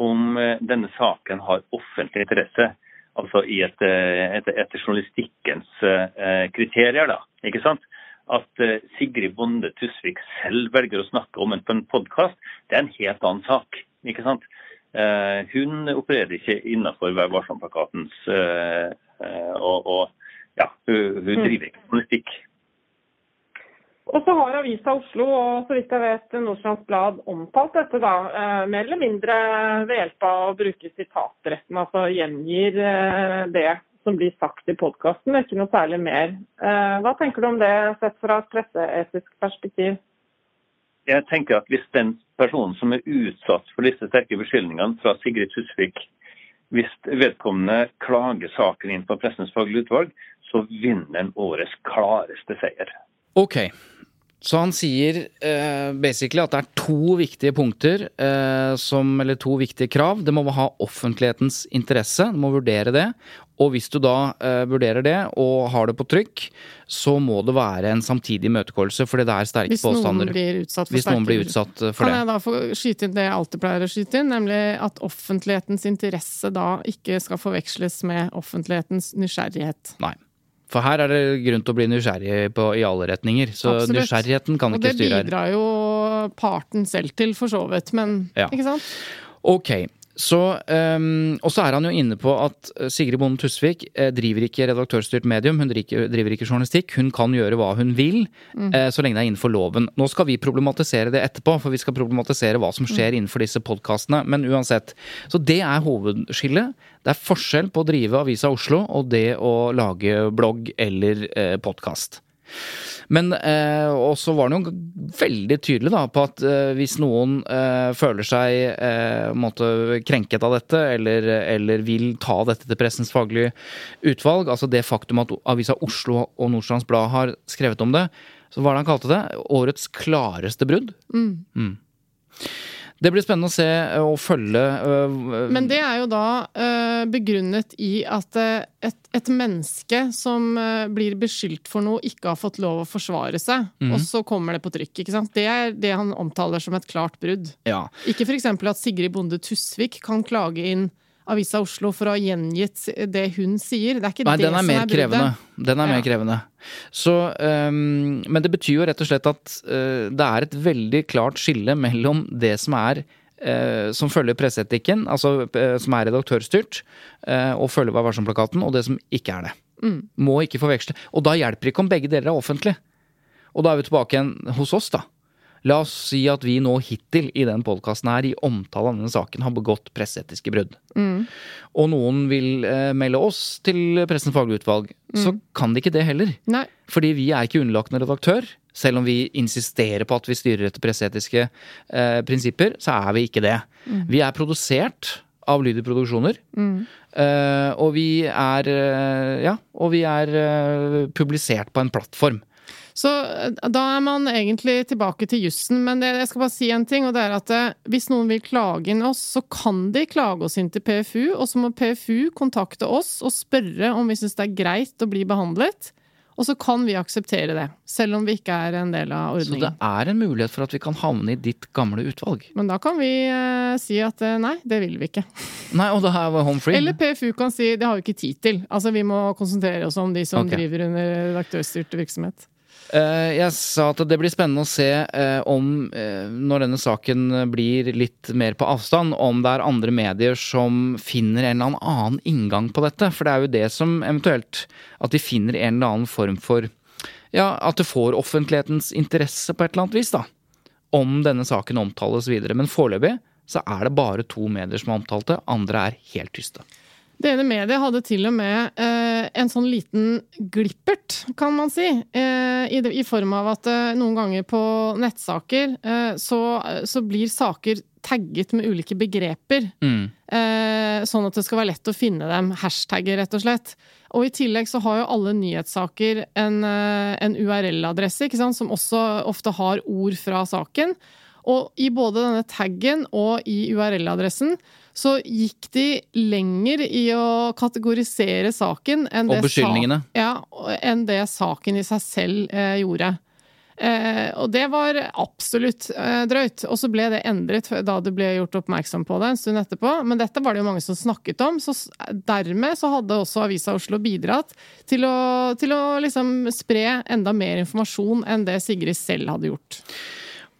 om denne saken har offentlig interesse. Altså i et, etter, etter journalistikkens kriterier, da. Ikke sant? At Sigrid Bonde Tusvik selv velger å snakke om en på en podkast, det er en helt annen sak. ikke sant? Eh, hun opererer ikke innenfor Vær varsom-plakatens eh, eh, og, og ja, hun, hun driver ikke journalistikk. Og så har Avisa Oslo og så vidt jeg vet Nordstrands Blad omtalt dette, da, eh, mer eller mindre ved hjelp av å bruke sitatretten. Altså gjengir eh, det som blir sagt i podkasten, ikke noe særlig mer. Eh, hva tenker du om det sett fra et presseetisk perspektiv? Jeg tenker at Hvis den personen som er utsatt for disse sterke beskyldningene fra Sigrid Tusvik, hvis vedkommende klager saken inn på Pressens faglige utvalg, så vinner han årets klareste seier. Ok, så han sier uh, basically at det er to viktige punkter, uh, som, eller to viktige krav. Det må ha offentlighetens interesse, du må vurdere det. Og hvis du da uh, vurderer det og har det på trykk, så må det være en samtidig imøtegåelse, fordi det er sterke Hvis påstander. noen Hvis noen blir utsatt for Kan det. jeg da få skyte inn det jeg alltid pleier å skyte inn, nemlig at offentlighetens interesse da ikke skal forveksles med offentlighetens nysgjerrighet. Nei. For her er det grunn til å bli nysgjerrig på, i alle retninger. Så Absolutt. nysgjerrigheten kan ikke styre her. Og det bidrar jo parten selv til, for så vidt, men Ja. ikke sant? Ok, så um, Og så er han jo inne på at eh, Sigrid Bonde Tusvik eh, driver ikke redaktørstyrt medium, hun driver, driver ikke journalistikk. Hun kan gjøre hva hun vil, eh, så lenge det er innenfor loven. Nå skal vi problematisere det etterpå, for vi skal problematisere hva som skjer innenfor disse podkastene. Men uansett. Så det er hovedskillet. Det er forskjell på å drive Avisa Oslo og det å lage blogg eller eh, podkast. Men eh, også var han jo veldig tydelig da, på at eh, hvis noen eh, føler seg eh, måtte krenket av dette, eller, eller vil ta dette til pressens faglige utvalg, altså det faktum at Avisa Oslo og Nordstrands Blad har skrevet om det, så hva var det han kalte det? Årets klareste brudd? Mm. Det blir spennende å se eh, og følge øh, Men det er jo da eh, begrunnet i at eh, et, et menneske som eh, blir beskyldt for noe, ikke har fått lov å forsvare seg, mm. og så kommer det på trykk. ikke sant? Det er det han omtaler som et klart brudd. Ja. Ikke f.eks. at Sigrid Bonde Tusvik kan klage inn Avisa Oslo for å ha gjengitt det hun sier. Det er ikke Nei, det er som er bruddet. krevende. Den er mer Ja. krevende. Så, um, men det betyr jo rett og slett at uh, det er et veldig klart skille mellom det som er uh, som følger presseetikken, altså uh, som er redaktørstyrt, og følger Vær varsom-plakaten, og det som ikke er det. Mm. Må ikke forveksle. Og da hjelper det ikke om begge deler er offentlig. Og da er vi tilbake igjen hos oss, da. La oss si at vi nå hittil i den podkasten her, i omtale av denne saken, har begått presseetiske brudd. Og noen vil eh, melde oss til Pressens faglige utvalg, så kan de ikke det heller. Nei. Fordi vi er ikke underlagt noen redaktør. Selv om vi insisterer på at vi styrer etter presseetiske eh, prinsipper, så er vi ikke det. Vi er produsert av Lyder Produksjoner. Eh, og vi er eh, Ja, og vi er eh, publisert på en plattform. Så eh, da er man egentlig tilbake til jussen, men det, jeg skal bare si en ting, og det er at eh, hvis noen vil klage inn oss, så kan de klage oss inn til PFU, og så må PFU kontakte oss og spørre om vi syns det er greit å bli behandlet. Og så kan vi akseptere det, selv om vi ikke er en del av ordningen. Så det er en mulighet for at vi kan havne i ditt gamle utvalg. Men da kan vi eh, si at eh, nei, det vil vi ikke. Nei, og det her var home free. Eller PFU kan si det har vi ikke tid til. Altså vi må konsentrere oss om de som okay. driver under redaktørstyrt virksomhet. Eh, Jeg sa at det blir spennende å se eh, om, eh, når denne saken blir litt mer på avstand, om det er andre medier som finner en eller annen inngang på dette. For det er jo det som eventuelt At de finner en eller annen form for Ja, at det får offentlighetens interesse på et eller annet vis, da. Om denne saken omtales videre. Men foreløpig så er det bare to medier som har omtalt det. Andre er helt tyste. Det ene mediet hadde til og med eh, en sånn liten glippert, kan man si. Eh, i, I form av at eh, noen ganger på nettsaker eh, så, så blir saker tagget med ulike begreper. Mm. Eh, sånn at det skal være lett å finne dem. Hashtagger, rett og slett. Og i tillegg så har jo alle nyhetssaker en, eh, en URL-adresse, som også ofte har ord fra saken. Og i både denne taggen og i URL-adressen så gikk de lenger i å kategorisere saken enn det, beskyldningene. Sa ja, enn det saken i seg selv eh, gjorde. Eh, og det var absolutt eh, drøyt. Og så ble det endret da det ble gjort oppmerksom på det en stund etterpå. Men dette var det jo mange som snakket om, så dermed så hadde også Avisa Oslo bidratt til å, til å liksom spre enda mer informasjon enn det Sigrid selv hadde gjort.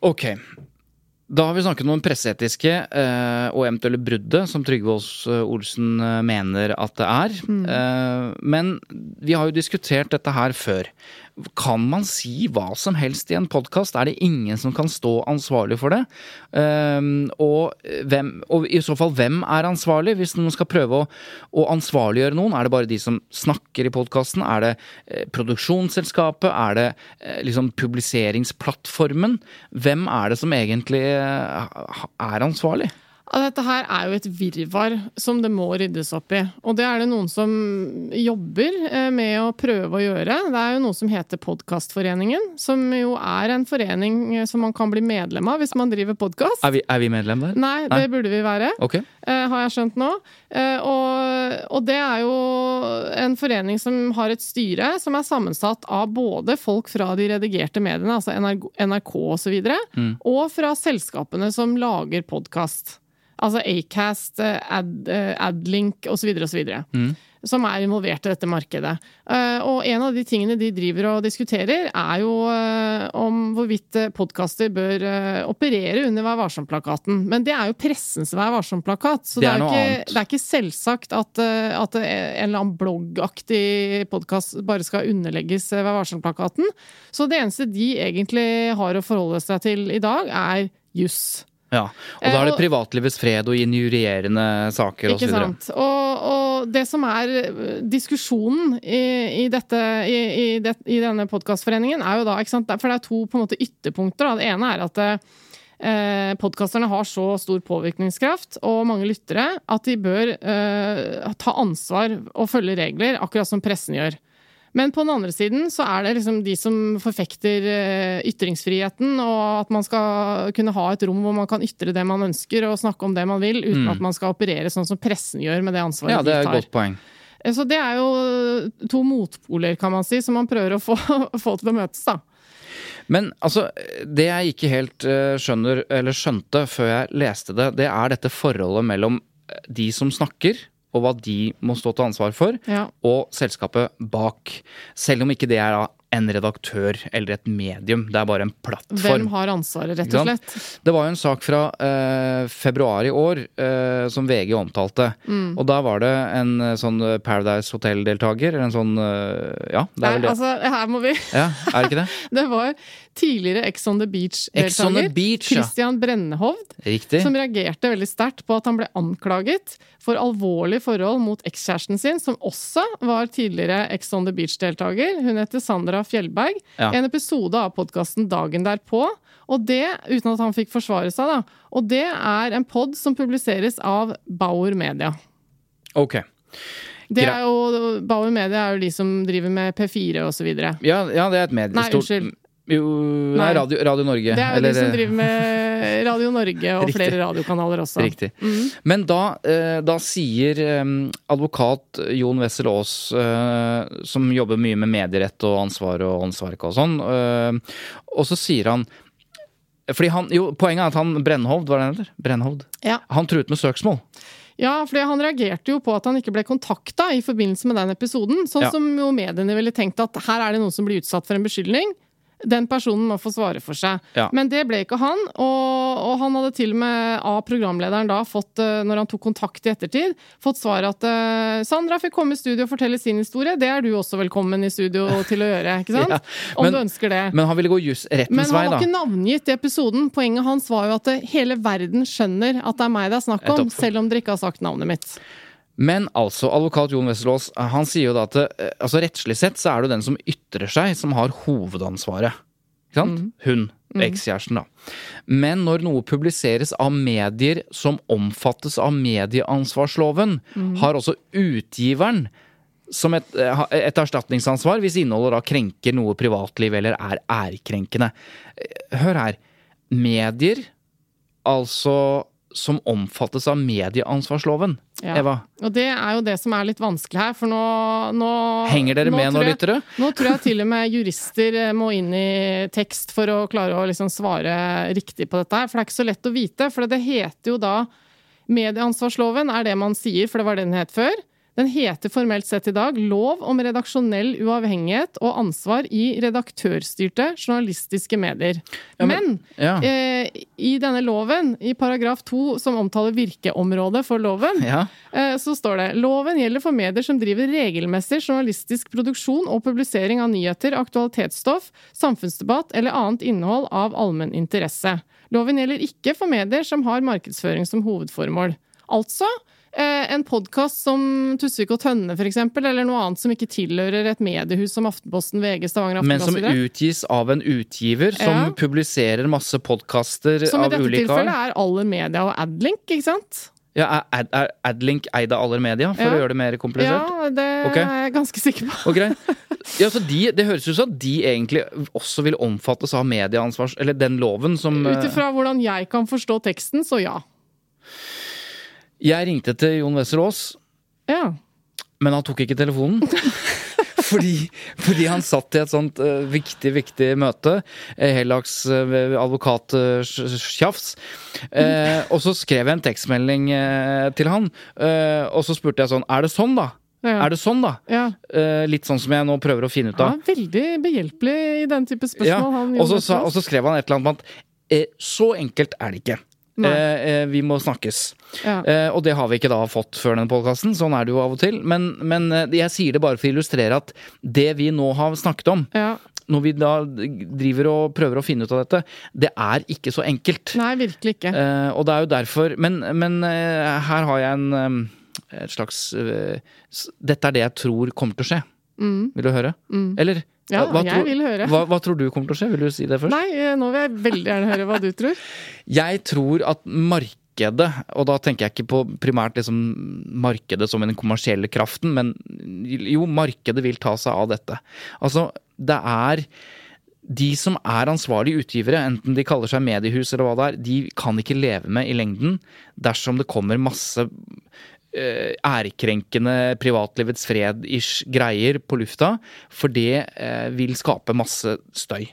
Ok. Da har vi snakket om det presseetiske eh, og eventuelle bruddet som Trygve Aas eh, Olsen eh, mener at det er. Eh, men vi har jo diskutert dette her før. Kan man si hva som helst i en podkast? Er det ingen som kan stå ansvarlig for det? Um, og, hvem, og i så fall, hvem er ansvarlig? Hvis noen skal prøve å, å ansvarliggjøre noen, er det bare de som snakker i podkasten? Er det eh, produksjonsselskapet? Er det eh, liksom publiseringsplattformen? Hvem er det som egentlig eh, er ansvarlig? Dette her er jo et virvar som det må ryddes opp i. Og det er det noen som jobber eh, med å prøve å gjøre. Det er jo noe som heter Podkastforeningen, som jo er en forening eh, som man kan bli medlem av hvis man driver podkast. Er vi, er vi medlem der? Nei, det burde vi være, Ok. eh, har jeg skjønt nå. Og, og det er jo en forening som har et styre som er sammensatt av både folk fra de redigerte mediene, altså NRK, osv., og, og fra selskapene som lager podkast. Altså Acast, eh, Ad, eh, Adlink osv. osv. Som er involvert i dette markedet. Eh, Og en av de tingene de driver og diskuterer, er jo om hvorvidt podkaster bør operere under Vær varsom-plakaten. Men det er jo pressens Vær varsom-plakat, så Det det er er, ikke, det er ikke selvsagt at, at en eller annen bloggaktig podkast bare skal underlegges Vær varsom-plakaten. Så det eneste de egentlig har å forholde seg til i dag, er juss. Ja. Og da er det Eh, privatlivets fred og injurierende saker Ikke osv. sant. Og, og det som er eh, diskusjonen i, i, dette, i, i, det, i denne podkastforeningen, er jo da ikke sant? For det er to på en måte ytterpunkter. Da. Det ene er at eh, podkasterne har så stor påvirkningskraft og mange lyttere at de bør eh, ta ansvar og følge regler, akkurat som pressen gjør. Men på den andre siden så er det liksom de som forfekter eh, ytringsfriheten, og at man skal kunne ha et rom hvor man kan ytre det man ønsker og snakke om det man vil, uten at man skal operere sånn som pressen gjør med det ansvaret Mm. Ja, det er de et godt poeng. Eh, Så det er jo to motpoler, kan man si, som man prøver å få, få til å møtes, da. Men altså, det jeg ikke helt eh, skjønner, eller skjønte før jeg leste det, det er dette forholdet mellom de som snakker, og hva de må stå til ansvar for, Ja. og selskapet bak. Selv om ikke det er da en redaktør eller et medium, det er bare en plattform. Hvem har ansvaret, rett og slett? Det var jo en sak fra eh, februar i år eh, som VG omtalte. Mm. Og da var det en eh, sånn eh, Paradise Hotel-deltaker, eller en sånn eh, Ja, det er vel det. altså, her må vi Ja, er det ikke det? Det var tidligere Ex on the Beach-deltaker Beach, ja. Christian Brennehovd Riktig. som reagerte veldig sterkt på at han ble anklaget for alvorlige forhold mot ekskjæresten sin, som også var tidligere Ex on the Beach-deltaker. Hun heter Sandra Fjellberg. Ja. En episode av podkasten Dagen derpå. Og det, uten at han fikk forsvare seg, da. Og det er en pod som publiseres av Bauer Media. Ok. Det er jo, Bauer Media er jo de som driver med P4 og så videre. Ja, ja, det er et medie. Nei, unnskyld. Jo, Nei. Radio, Radio Norge. Det er jo eller- de som driver med Radio Norge og Riktig. flere radiokanaler også. Riktig. Men da, eh, da sier eh, advokat Jon Wessel Aas, eh, som jobber mye med medierett og ansvar og åndsverk og sånn, eh, og så sier han fordi han, jo, Poenget er at han Brennhovd, hva er det han heter? Brennhovd. Ja. Han truet med søksmål. Ja, fordi han reagerte jo på at han ikke ble kontakta i forbindelse med den episoden. Sånn Ja. som jo mediene ville tenkt at her er det noen som blir utsatt for en beskyldning. Den personen må få svare for seg. Ja. Men det ble ikke han, og, og han hadde til og med av programlederen da fått, eh, når han tok kontakt i ettertid, fått svar at eh, Sandra fikk komme i studio og fortelle sin historie. Det er du også velkommen i studio til å gjøre, ikke sant? Ja, Om men- du ønsker det. Men han ville gå rettens vei, da. Men han var ikke navngitt i episoden. Poenget hans var jo at hele verden skjønner at det er meg det er snakk om, selv om dere ikke har sagt navnet mitt. Men altså, advokat Jon Wesselås, han sier jo da at eh, altså, rettslig sett så er det jo den som ytrer seg, som har hovedansvaret. Ikke sant? Mm. Hun. Ekskjæresten, da. Men når noe publiseres av medier som omfattes av medieansvarsloven, Mm. har også utgiveren som et, eh, et erstatningsansvar hvis innholdet da krenker noe privatliv eller er ærekrenkende. Eh, Hør her. Medier, altså som omfattes av medieansvarsloven. Ja. Eva, Og det er jo det som er litt vanskelig her, for nå, nå henger dere med nå, tror jeg- lyttere? Nå tror jeg til og med jurister eh, må inn i tekst for å klare å liksom svare riktig på dette her, for det er ikke så lett å vite. For det heter jo da Medieansvarsloven er det man sier, for det var det den het før. Den heter formelt sett i dag Lov om redaksjonell uavhengighet og ansvar i redaktørstyrte journalistiske medier. Ja, men- men Ja. eh, i denne loven, i paragraf to som omtaler virkeområdet for loven, Ja. eh, så står det loven gjelder for medier som driver regelmessig journalistisk produksjon og publisering av nyheter, aktualitetsstoff, samfunnsdebatt eller annet innhold av allmenn interesse. Loven gjelder ikke for medier som har markedsføring som hovedformål. Altså en podkast som Tusvik og Tønne, eksempel, eller noe annet som ikke tilhører et mediehus som Aftenposten, VG, Stavanger Men som utgis av en utgiver som Ja. publiserer masse podkaster Som i dette tilfellet er Aller Media og Adlink, ikke sant? Ja, er er Adlink eid av Aller Media, for Ja. å gjøre det mer komplisert? Ja, det okay. er jeg ganske sikker på. Okay. Ja, så de, det høres ut som at de egentlig også vil omfattes av medieansvars... Eller den loven som Ut eh, ifra hvordan jeg kan forstå teksten, så ja. Jeg ringte til Jon Wessel Aas, Ja. men han tok ikke telefonen. Fordi, fordi han satt i et sånt uh, viktig, viktig møte. Uh, Hellags uh, advokattjafs. Uh, og så skrev jeg en tekstmelding eh, til han, eh, og så spurte jeg sånn Er det sånn, da? Ja. Er det sånn, da? ja. Uh, litt sånn som jeg nå prøver å finne ut av. Ja, veldig behjelpelig i den type spørsmål. Ja, og så skrev han et eller annet om at eh, så enkelt er det ikke. Eh, eh, vi må snakkes. Ja. Eh, og det har vi ikke da fått før denne podkasten. Sånn er det jo av og til. Men, men eh, jeg sier det bare for å illustrere at det vi nå har snakket om, ja. når vi da driver og prøver å finne ut av dette, det er ikke så enkelt. Nei, virkelig ikke. Eh, og det er jo derfor Men, men eh, her har jeg en et slags Dette er det jeg tror kommer til å skje. Vil du høre? Eller? Ja, hva jeg tror- vil høre. Hva, hva tror du kommer til å skje? Vil du si det først? Nei, eh, nå vil jeg veldig gjerne høre hva du tror. Jeg tror at markedet, og da tenker jeg ikke på primært liksom markedet som den kommersielle kraften, men jo, markedet vil ta seg av dette. Altså, det er de som er ansvarlige utgivere, enten de kaller seg mediehus eller hva det er, de kan ikke leve med i lengden dersom det kommer masse ærekrenkende privatlivets fred-ish greier på lufta, for det eh, vil skape masse støy.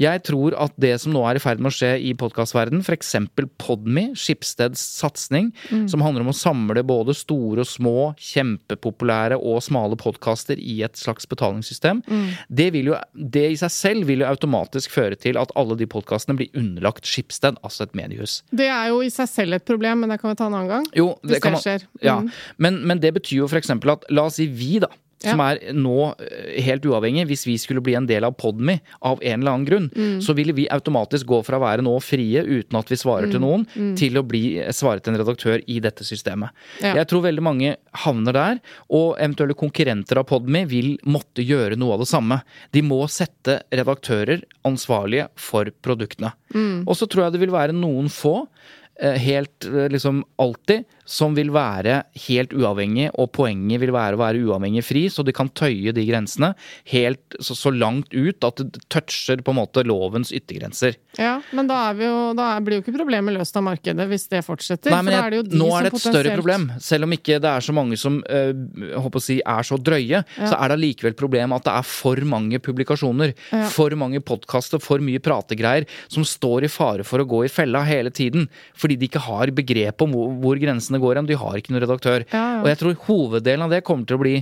Jeg tror at det som nå er i ferd med å skje i podkastverdenen, f.eks. Podme, Skipsteds satsing, som handler om å samle både store og små, kjempepopulære og smale podkaster i et slags betalingssystem, det, vil jo, det i seg selv vil jo automatisk føre til at alle de podkastene blir underlagt Skipsted, altså et mediehus. Det er jo i seg selv et problem, men det kan vi ta en annen gang. Jo, Hvis det kan det man, skjer. Ja, Mm. men, men det betyr jo f.eks. at la oss si vi, da. Ja. Som er nå eh, helt uavhengig. Hvis vi skulle bli en del av Podme av en eller annen grunn, Mm. så ville vi automatisk gå fra å være nå frie uten at vi svarer Mm. til noen, til å bli svaret til en redaktør i dette systemet. Ja. Jeg tror veldig mange havner der, og eventuelle konkurrenter av Podme vil måtte gjøre noe av det samme. De må sette redaktører ansvarlige for produktene. Mm. Og så tror jeg det vil være noen få eh, helt eh, liksom alltid, som vil være helt uavhengig, og poenget vil være å være uavhengig fri, så de kan tøye de grensene helt så, så langt ut at det toucher på en måte lovens yttergrenser. Ja, men da, er vi jo, da blir jo ikke problemet løst av markedet hvis det fortsetter. Nei, men for er jeg, de nå er det et større problem. Selv om ikke det er så mange som øh, håper å si, er så drøye, så er det allikevel problem at det er for mange publikasjoner, Ja. for mange podkaster, for mye prategreier som står i fare for å gå i fella hele tiden. Fordi de ikke har begrep om hvor, hvor grensene går hen. De har ikke noen redaktør. Ja, ja. Og jeg tror hoveddelen av det kommer til å bli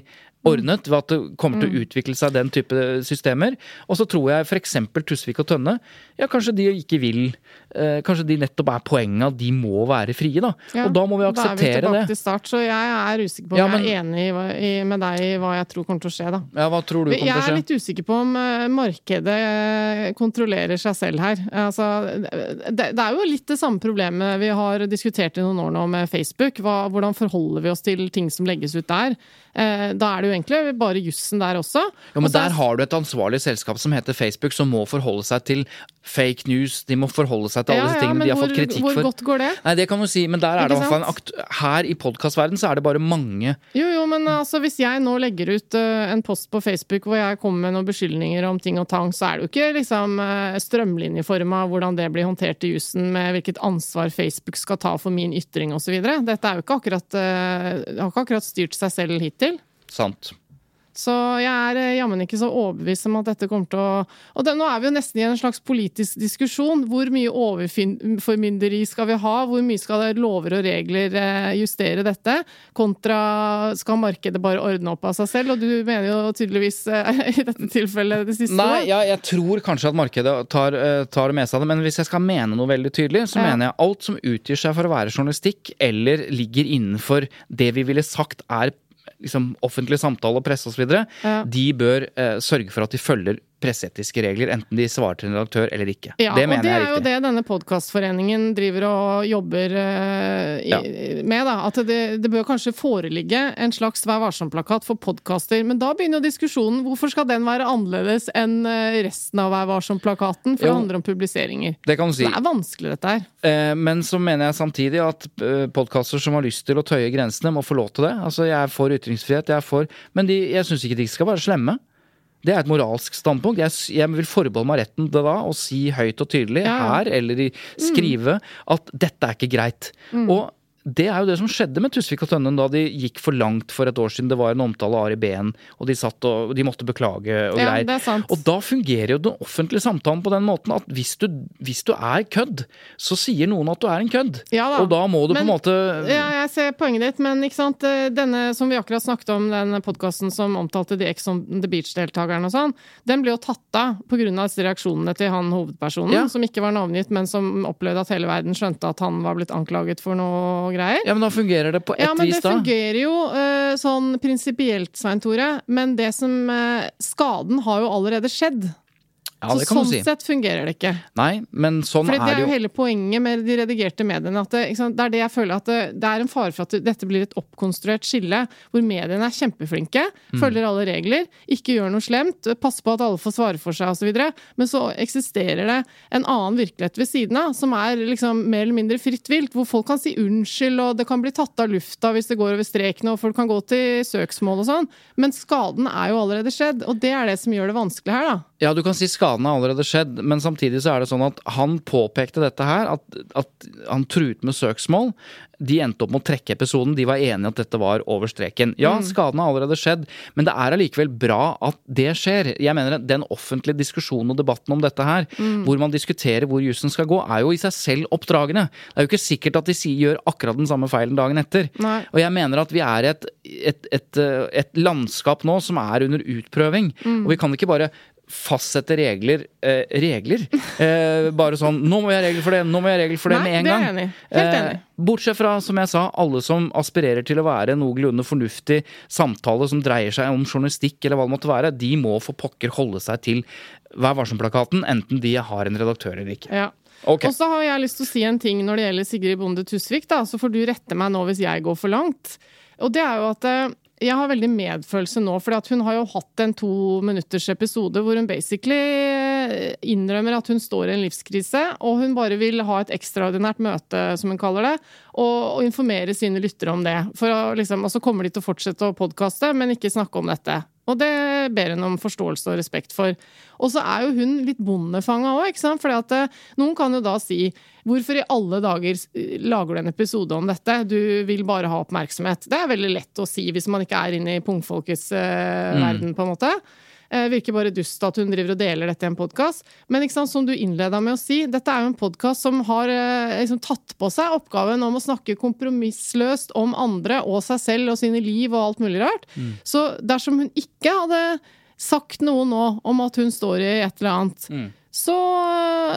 ordnet ved at det kommer til å Mm. utvikle seg den type systemer. Og så tror jeg f.eks. Tusvik og Tønne, ja kanskje de ikke vil eh, Kanskje de nettopp er poenget at de må være frie, da. Ja, og da må vi Da er vi akseptere tilbake det. til start, så jeg er usikker på om Ja, men- jeg er enig i, i, med deg i hva jeg tror kommer til å skje, da. Ja, Hva tror du Jeg kommer til å skje? Jeg er litt usikker på om eh, markedet eh, kontrollerer seg selv her. Altså, det, det er jo litt det samme problemet vi har diskutert i noen år nå med Facebook. Hva, hvordan forholder vi oss til ting som legges ut der? Eh, Da er det jo egentlig bare jussen der også. Jo, men også er- Der har du et ansvarlig selskap som heter Facebook, som må forholde seg til fake news. De må forholde seg til alle disse tingene ja, de har hvor, fått kritikk for. hvor godt går det? Nei, det kan du si, men der er det i hvert fall Her i podkastverdenen så er det bare mange Jo, jo, men altså, hvis jeg nå legger ut uh, en post på Facebook hvor jeg kommer med noen beskyldninger om ting og tang, så er det jo ikke liksom uh, strømlinjeforma hvordan det blir håndtert i jussen, med hvilket ansvar Facebook skal ta for min ytring osv. Dette er jo ikke akkurat, uh, har ikke akkurat styrt seg selv hittil. Sant. Så jeg er eh, jammen ikke så overbevist om at dette kommer til å Og det, nå er vi jo nesten i en slags politisk diskusjon. Hvor mye overformynderi skal vi ha? Hvor mye skal lover og regler eh, justere dette? Kontra skal markedet bare ordne opp av seg selv? Og du mener jo tydeligvis eh, i dette tilfellet det siste. Nei, ja, jeg tror kanskje at markedet tar, tar det seg det, men hvis jeg skal mene noe veldig tydelig, så Ja. mener jeg alt som utgir seg for å være journalistikk, eller ligger innenfor det vi ville sagt er liksom, offentlig samtale og presse osv., Ja. de bør eh, sørge for at de følger presseetiske regler, enten de svarer til en redaktør eller ikke. Ja, det mener det jeg er er jo det denne podkastforeningen driver og jobber uh, i, Ja. med. da, At det, det bør kanskje foreligge en slags Vær varsom-plakat for podkaster. Men da begynner jo diskusjonen hvorfor skal den være annerledes enn eh, resten av Vær varsom-plakaten? For Jo. det handler om publiseringer. Det kan du si. Det er vanskelig, dette her. Uh, Men så mener jeg samtidig at podkaster som har lyst til å tøye grensene, må få lov til det. Altså, Jeg er for ytringsfrihet, jeg er for Men de, jeg syns ikke de skal være slemme. Det er et moralsk standpunkt. Jeg, jeg vil forbeholde meg retten til da å si høyt og tydelig Ja. her eller i skrive at dette er ikke greit. Og det er jo det som skjedde med Tusvik og Tønnen da de gikk for langt for et år siden. Det var en omtale av Ari Behn, og de satt og de måtte beklage og Ja, greier. det er sant. Og da fungerer jo den offentlige samtalen på den måten at hvis du, hvis du er kødd, så sier noen at du er en kødd. Ja da. Og da må du Men- på en måte Ja, jeg ser poenget ditt, men ikke sant? eh, denne som vi akkurat snakket om, den podkasten som omtalte de Ex on the Beach-deltakerne og sånn, den ble jo tatt av pga. disse reaksjonene til han hovedpersonen, Ja. som ikke var navngitt, men som opplevde at hele verden skjønte at han var blitt anklaget for noe greier. Ja, men da fungerer det på ett Ja, men det da. fungerer jo eh, sånn prinsipielt, Svein Tore. Men det som eh, Skaden har jo allerede skjedd. Ja, så sånn si. sett fungerer det ikke. Nei, men sånn er det er er det er jo. hele poenget med de redigerte mediene. At det, sant, det er det jeg føler at det, det er en fare for at dette blir et oppkonstruert skille, hvor mediene er kjempeflinke, Mm. følger alle regler, ikke gjør noe slemt, passer på at alle får svare for seg osv. Men så eksisterer det en annen virkelighet ved siden av, som er liksom mer eller mindre fritt vilt, hvor folk kan si unnskyld, og det kan bli tatt av lufta hvis det går over streken, og folk kan gå til søksmål og sånn. Men skaden er jo allerede skjedd, og det er det som gjør det vanskelig her, da. Ja, du kan si skaden har allerede skjedd, men samtidig så er det sånn at han påpekte dette her, at, at han truet med søksmål. De endte opp med å trekke episoden, de var enige at dette var over streken. Ja, skaden har allerede skjedd, men det er allikevel bra at det skjer. Jeg mener at Den offentlige diskusjonen og debatten om dette her, hvor man diskuterer hvor jussen skal gå, er jo i seg selv oppdragende. Det er jo ikke sikkert at de gjør akkurat den samme feilen dagen etter. Nei. Og jeg mener at vi er i et, et, et, eh, et landskap nå som er under utprøving. Og vi kan ikke bare fastsette regler eh, regler. Eh, bare sånn 'Nå må vi ha regler for det, nå må vi ha regler for det' Nei, med en gang. jeg enig. Helt enig. Eh, bortsett fra, som jeg sa, alle som aspirerer til å være noenlunde fornuftig samtale som dreier seg om journalistikk eller hva det måtte være, de må for pokker holde seg til Vær varsom-plakaten, enten de har en redaktør eller ikke. Ja. Okay. Og så har jeg lyst til å si en ting når det gjelder Sigrid Bonde Tusvik, da, så får du rette meg nå hvis jeg går for langt. Og det er jo at eh, jeg har veldig medfølelse nå, for hun har jo hatt en to minutters episode hvor hun basically eh, innrømmer at hun står i en livskrise, og hun bare vil ha et ekstraordinært møte, som hun kaller det, og, og informere sine lyttere om det. For liksom, og så kommer de til å fortsette å podkaste, men ikke snakke om dette. Og det ber hun om forståelse og respekt for. Og så er jo hun litt bondefanga òg, ikke sant. For noen kan jo da si Hvorfor i alle dager lager du en episode om dette? Du vil bare ha oppmerksomhet. Det er veldig lett å si hvis man ikke er inne i pungfolkets eh, verden, på en måte. Eh, virker bare dust at hun driver og deler dette i en podkast. Men sant, som du innleda med å si, dette er jo en podkast som har eh, liksom, tatt på seg oppgaven om å snakke kompromissløst om andre og seg selv og sine liv og alt mulig rart. Så dersom hun ikke hadde sagt noe nå om at hun står i et eller annet, så,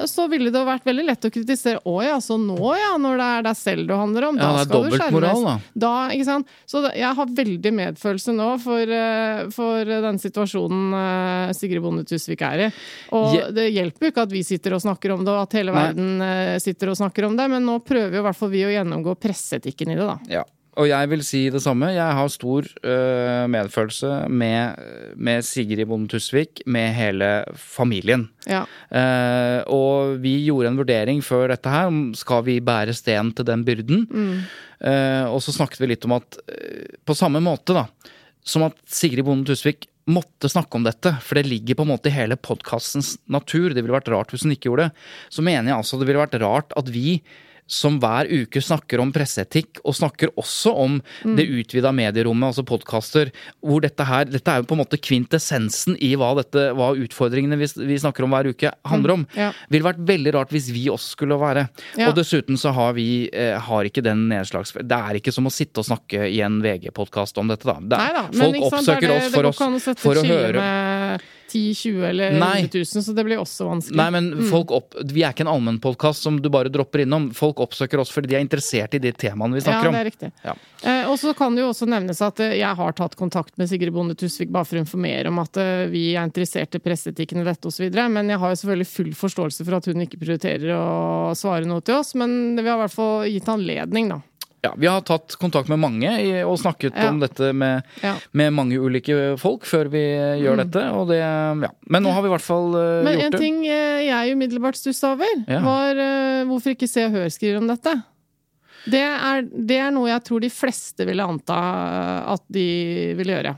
så ville det vært veldig lett å kritisere. Å ja, så nå ja, når det er deg selv du handler om, Ja, da skal du skjermes. Moral, da. Da, ikke sant? Så da, jeg har veldig medfølelse nå for, eh, for den situasjonen eh, Sigrid Bonde Tusvik er i. Og Je- det hjelper jo ikke at vi sitter og snakker om det, og at hele Nei. verden eh, sitter og snakker om det, men nå prøver jo i hvert fall vi å gjennomgå presseetikken i det, da. Ja. Og jeg vil si det samme. Jeg har stor uh, medfølelse med, med Sigrid Bonde Tusvik, med hele familien. Ja. Uh, og vi gjorde en vurdering før dette her, om skal vi bære sten til den byrden. Eh, og så snakket vi litt om at på samme måte, da, som at Sigrid Bonde Tusvik måtte snakke om dette, for det ligger på en måte i hele podkastens natur. Det ville vært rart hvis hun ikke gjorde det. Så mener jeg altså det ville vært rart at vi som hver uke snakker om presseetikk, og snakker også om Mm. det utvida medierommet, altså podkaster, hvor dette her Dette er jo på en måte kvintessensen i hva, dette, hva utfordringene vi, vi snakker om hver uke, handler om. Mm. ja. Ville vært veldig rart hvis vi også skulle være. Ja. Og dessuten så har vi eh, har ikke den nedslags... Det er ikke som å sitte og snakke i en VG-podkast om dette, da. Det, er- Nei da, men folk oppsøker det oss for, oss, for å høre med 10 20 eller Nei. 11 000, så det blir også vanskelig. Nei, men folk opp, Vi er ikke en allmennpodkast som du bare dropper innom. Folk oppsøker oss fordi de er interessert i de temaene vi snakker om. ja, det er riktig. Ja. Eh, og så kan det jo også nevnes at eh, jeg har tatt kontakt med Sigrid Bonde Tusvik bare for å informere om at eh, vi er interessert i presseetikken i dette osv. Men jeg har jo selvfølgelig full forståelse for at hun ikke prioriterer å svare noe til oss. Men vi har i hvert fall gitt anledning, da. Ja, vi har tatt kontakt med mange og snakket Ja. om dette med, Ja. med mange ulike folk før vi gjør dette. Og det, ja. Men nå har vi i hvert fall Men gjort en ting eh, jeg umiddelbart stussa over, var uh, hvorfor ikke Se og Hør skriver om dette. Det er, det er noe jeg tror de fleste ville anta at de ville gjøre.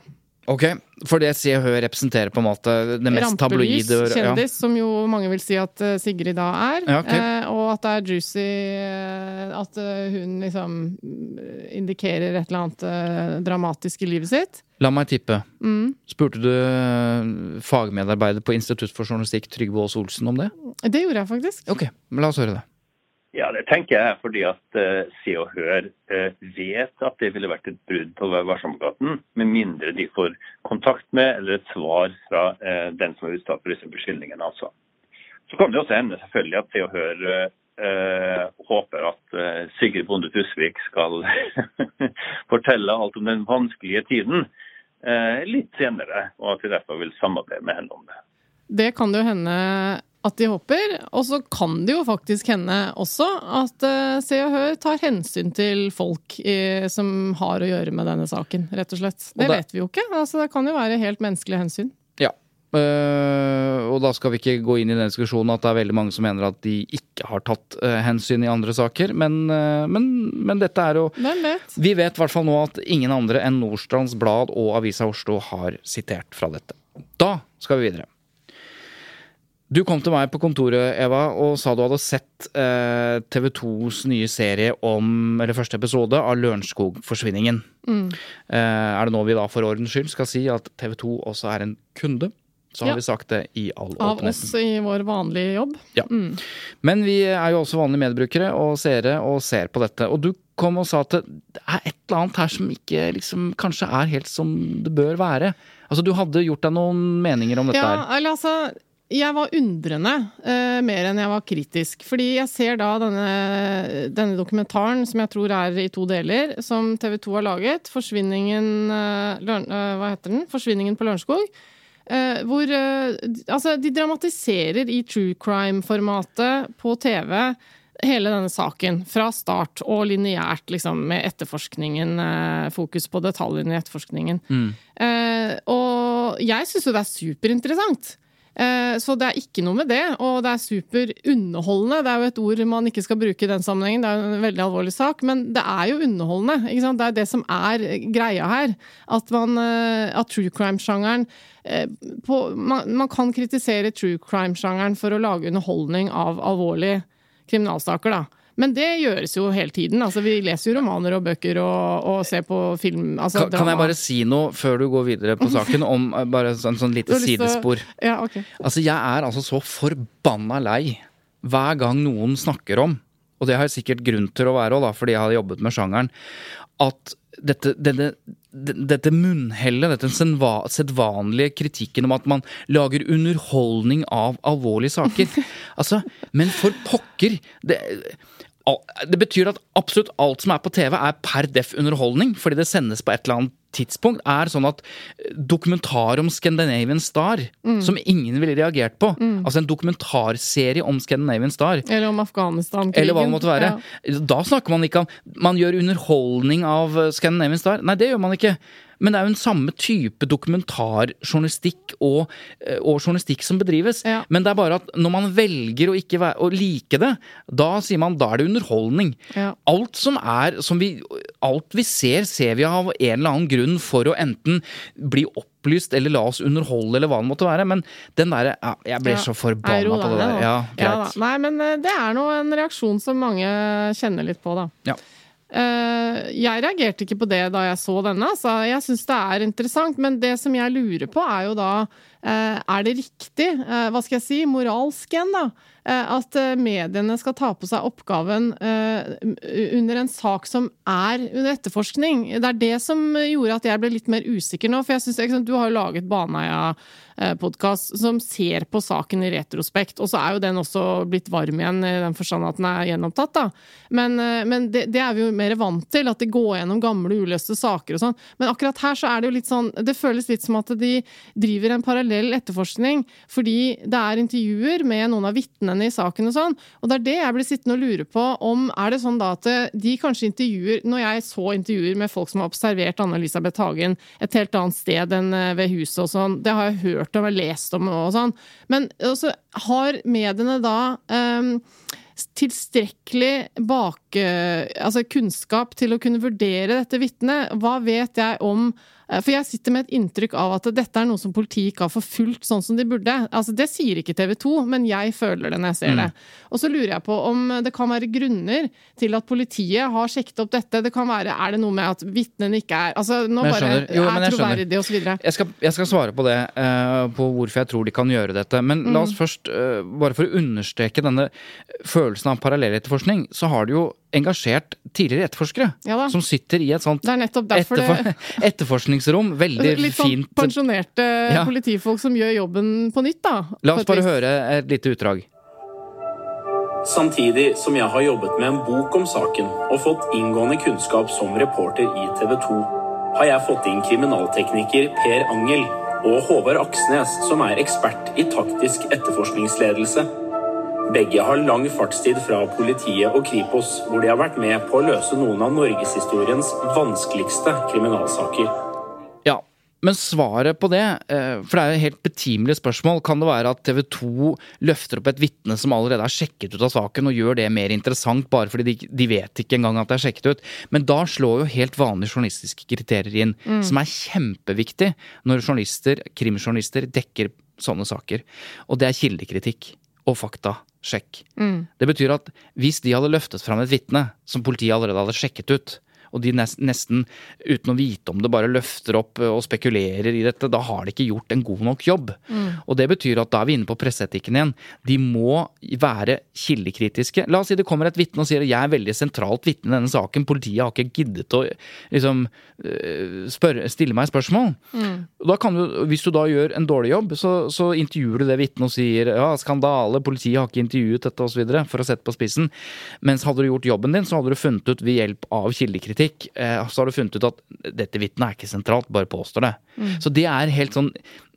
Ok, For det Se og Hør representerer på en måte det mest Rampelys, tabloide ja. kjendis, som jo mange vil si at eh, Sigrid da er. Ja, okay. eh, og at det er juicy eh, At eh, hun liksom mm, indikerer et eller annet dramatisk i livet sitt. La meg tippe. Mm. Spurte du fagmedarbeider på Institutt for journalistikk Trygve Aas Olsen om det? Det gjorde jeg faktisk. Ok, la oss høre det. Ja, det tenker jeg fordi at uh, Se og Hør uh, vet at det ville vært et brudd på Vær med mindre de får kontakt med eller et svar fra uh, den som er utsatt for disse beskyldningene. altså. Så kan det også hende selvfølgelig at Se og Hør håper at Sigrid Bonde Tusvik skal fortelle alt om den vanskelige tiden litt senere, og at de derfor vil samarbeide med henne om det. Det kan det jo hende at de håper. Og så kan det jo faktisk hende også at eh, Se og Hør tar hensyn til folk i, som har å gjøre med denne saken, rett og slett. Det Og det- vet vi jo ikke. Altså, det kan jo være helt menneskelige hensyn. Ja. Uh, og da skal vi ikke gå inn i den diskusjonen at det er veldig mange som mener at de ikke har tatt uh, hensyn i andre saker, men, uh, men, men dette er jo vet? Vi vet i hvert fall nå at ingen andre enn Nordstrands Blad og Avisa Oslo har sitert fra dette. Da skal vi videre. Du kom til meg på kontoret, Eva, og sa du hadde sett eh, TV 2s nye serie om, eller første episode av Lørenskog-forsvinningen. Mm. Eh, er det nå vi da for ordens skyld skal si at TV 2 også er en kunde? Så har Ja. vi sagt det i all Av åpenheten. oss i vår vanlige jobb. Ja. Men vi er jo også vanlige medbrukere og seere og ser på dette. Og du kom og sa at det er et eller annet her som ikke liksom kanskje er helt som det bør være. Altså du hadde gjort deg noen meninger om dette Ja, her. eller altså jeg var undrende uh, mer enn jeg var kritisk. Fordi jeg ser da denne, denne dokumentaren, som jeg tror er i to deler, som TV 2 har laget. 'Forsvinningen uh, løn, uh, Hva heter den? 'Forsvinningen på Lørenskog'. Eh, hvor eh, Altså, de dramatiserer i true crime-formatet på TV hele denne saken. Fra start og lineært, liksom, med etterforskningen. Fokus på detaljene i etterforskningen. Eh, og jeg syns jo det er superinteressant. Eh, Så det er ikke noe med det, og det er superunderholdende. Det er jo et ord man ikke skal bruke i den sammenhengen, det er jo en veldig alvorlig sak, men det er jo underholdende. Ikke sant? Det er det som er greia her. At, man, eh, at true crime-sjangeren eh, man, man kan kritisere true crime-sjangeren for å lage underholdning av alvorlige kriminalsaker, da. Men det gjøres jo hele tiden. Altså, vi leser jo romaner og bøker og, og ser på film. Altså, Kan, kan jeg bare si noe før du går videre på saken, om eh, bare sånn, sånn Du lite sidespor? Ja, ok. Altså, jeg er altså så forbanna lei hver gang noen snakker om, og det har jeg sikkert grunn til å være òg, fordi jeg har jobbet med sjangeren, at dette, denne, dette munnhellet, dette sedvanlige kritikken om at man lager underholdning av alvorlige saker. altså, men for pokker! Det, det betyr at absolutt alt som er på TV, er per deff underholdning, fordi det sendes på et eller annet tidspunkt, er sånn at eh, dokumentar om Scandinavian Star, som ingen ville reagert på, altså en dokumentarserie om Scandinavian Star, Eller om Afghanistan-krigen. eller hva det måtte være. Da snakker man ikke om Man gjør underholdning av eh, Scandinavian Star. Nei, det gjør man ikke. Men det er jo en samme type dokumentarjournalistikk og, eh, og journalistikk som bedrives. Ja. Men det er bare at når man velger å ikke være, å like det, da sier man da er det underholdning. Ja. Alt som er som vi, Alt vi ser, ser vi av en eller annen grunn for å enten bli opplyst, eller la oss underholde, eller hva det måtte være. Men den derre ja, Jeg ble så forbanna på det der. Nei, men eh, det er nå en reaksjon som mange kjenner litt på, da. Ja. Eh, jeg reagerte ikke på det da jeg så denne. Så Jeg syns det er interessant, men det som jeg lurer på, er jo da eh, Er det riktig, eh, hva skal jeg si, moralsk igjen, da? At mediene skal ta på seg oppgaven under en sak som er under etterforskning. Det er det som gjorde at jeg ble litt mer usikker nå. For jeg synes, Du har jo laget Baneheia-podkast som ser på saken i retrospekt. Og så er jo den også blitt varm igjen i den forstand at den er gjenopptatt. da. Men, eh, men det, det er vi jo mer vant til, at de går gjennom gamle uløste saker og sånn. Men akkurat her så er det jo litt sånn Det føles litt som at de driver en parallell etterforskning fordi det er intervjuer med noen av vitnene i saken og sånn. Og det er det jeg blir sittende og lure på om Er det sånn da at de kanskje intervjuer Når jeg så intervjuer med folk som har observert Anne-Elisabeth Hagen et helt annet sted enn eh, ved huset og sånn, det har jeg hørt om og lest om og sånn, men også har mediene da um, tilstrekkelig bak, altså kunnskap til å kunne vurdere dette vitnet? Hva vet jeg om eh, For jeg sitter med et inntrykk av at dette er noe som politiet ikke har forfulgt sånn som de burde. Altså Det sier ikke TV 2, men jeg føler det når jeg ser det. Og så lurer jeg på om det kan være grunner til at politiet har sjekket opp dette. Det kan være, Er det noe med at vitnene ikke er Altså nå bare. Jo, er troverdig troverdige osv. Jeg skal, jeg skal svare på det, uh, på hvorfor jeg tror de kan gjøre dette. Men la Mm. oss først, uh, bare for å understreke denne følelsen av parallelletterforskning, så har det jo engasjert tidligere etterforskere. Ja da. som sitter i et sånt Det er etterfor, det etterforskningsrom. Veldig Litt sånn fint. pensjonerte Ja. politifolk som gjør jobben på nytt, da. La oss bare høre et lite utdrag. Samtidig som jeg har jobbet med en bok om saken og fått inngående kunnskap som reporter i TV 2, har jeg fått inn kriminaltekniker Per Angel og Håvard Aksnes, som er ekspert i taktisk etterforskningsledelse. Begge har lang fartstid fra politiet og Kripos, hvor de har vært med på å løse noen av norgeshistoriens vanskeligste kriminalsaker. Ja, men svaret på det, eh, for det er jo et helt betimelig spørsmål, kan det være at TV 2 løfter opp et vitne som allerede er sjekket ut av saken, og gjør det mer interessant bare fordi de, de vet ikke engang at det er sjekket ut. Men da slår jo helt vanlige journalistiske kriterier inn, som er kjempeviktig når journalister, krimjournalister dekker sånne saker. Og det er kildekritikk og faktasjekk. Det betyr at hvis de hadde løftet fram et vitne som politiet allerede hadde sjekket ut, og de nes- nesten uten å vite om det bare løfter opp og spekulerer i dette, da har de ikke gjort en god nok jobb. Og det betyr at da er vi inne på presseetikken igjen. De må være kildekritiske. La oss si det kommer et vitne og sier at jeg er veldig sentralt vitne i denne saken, politiet har ikke giddet å liksom øh, spørre, stille meg spørsmål. Mm. Da kan du, hvis du da gjør en dårlig jobb, så, så intervjuer du det vitnet og sier ja, skandale, politiet har ikke intervjuet dette osv., for å sette på spissen. Mens hadde du gjort jobben din, så hadde du funnet ut ved hjelp av kildekritikk, eh, så har du funnet ut at dette vitnet er ikke sentralt, bare påstår det. Så det er helt sånn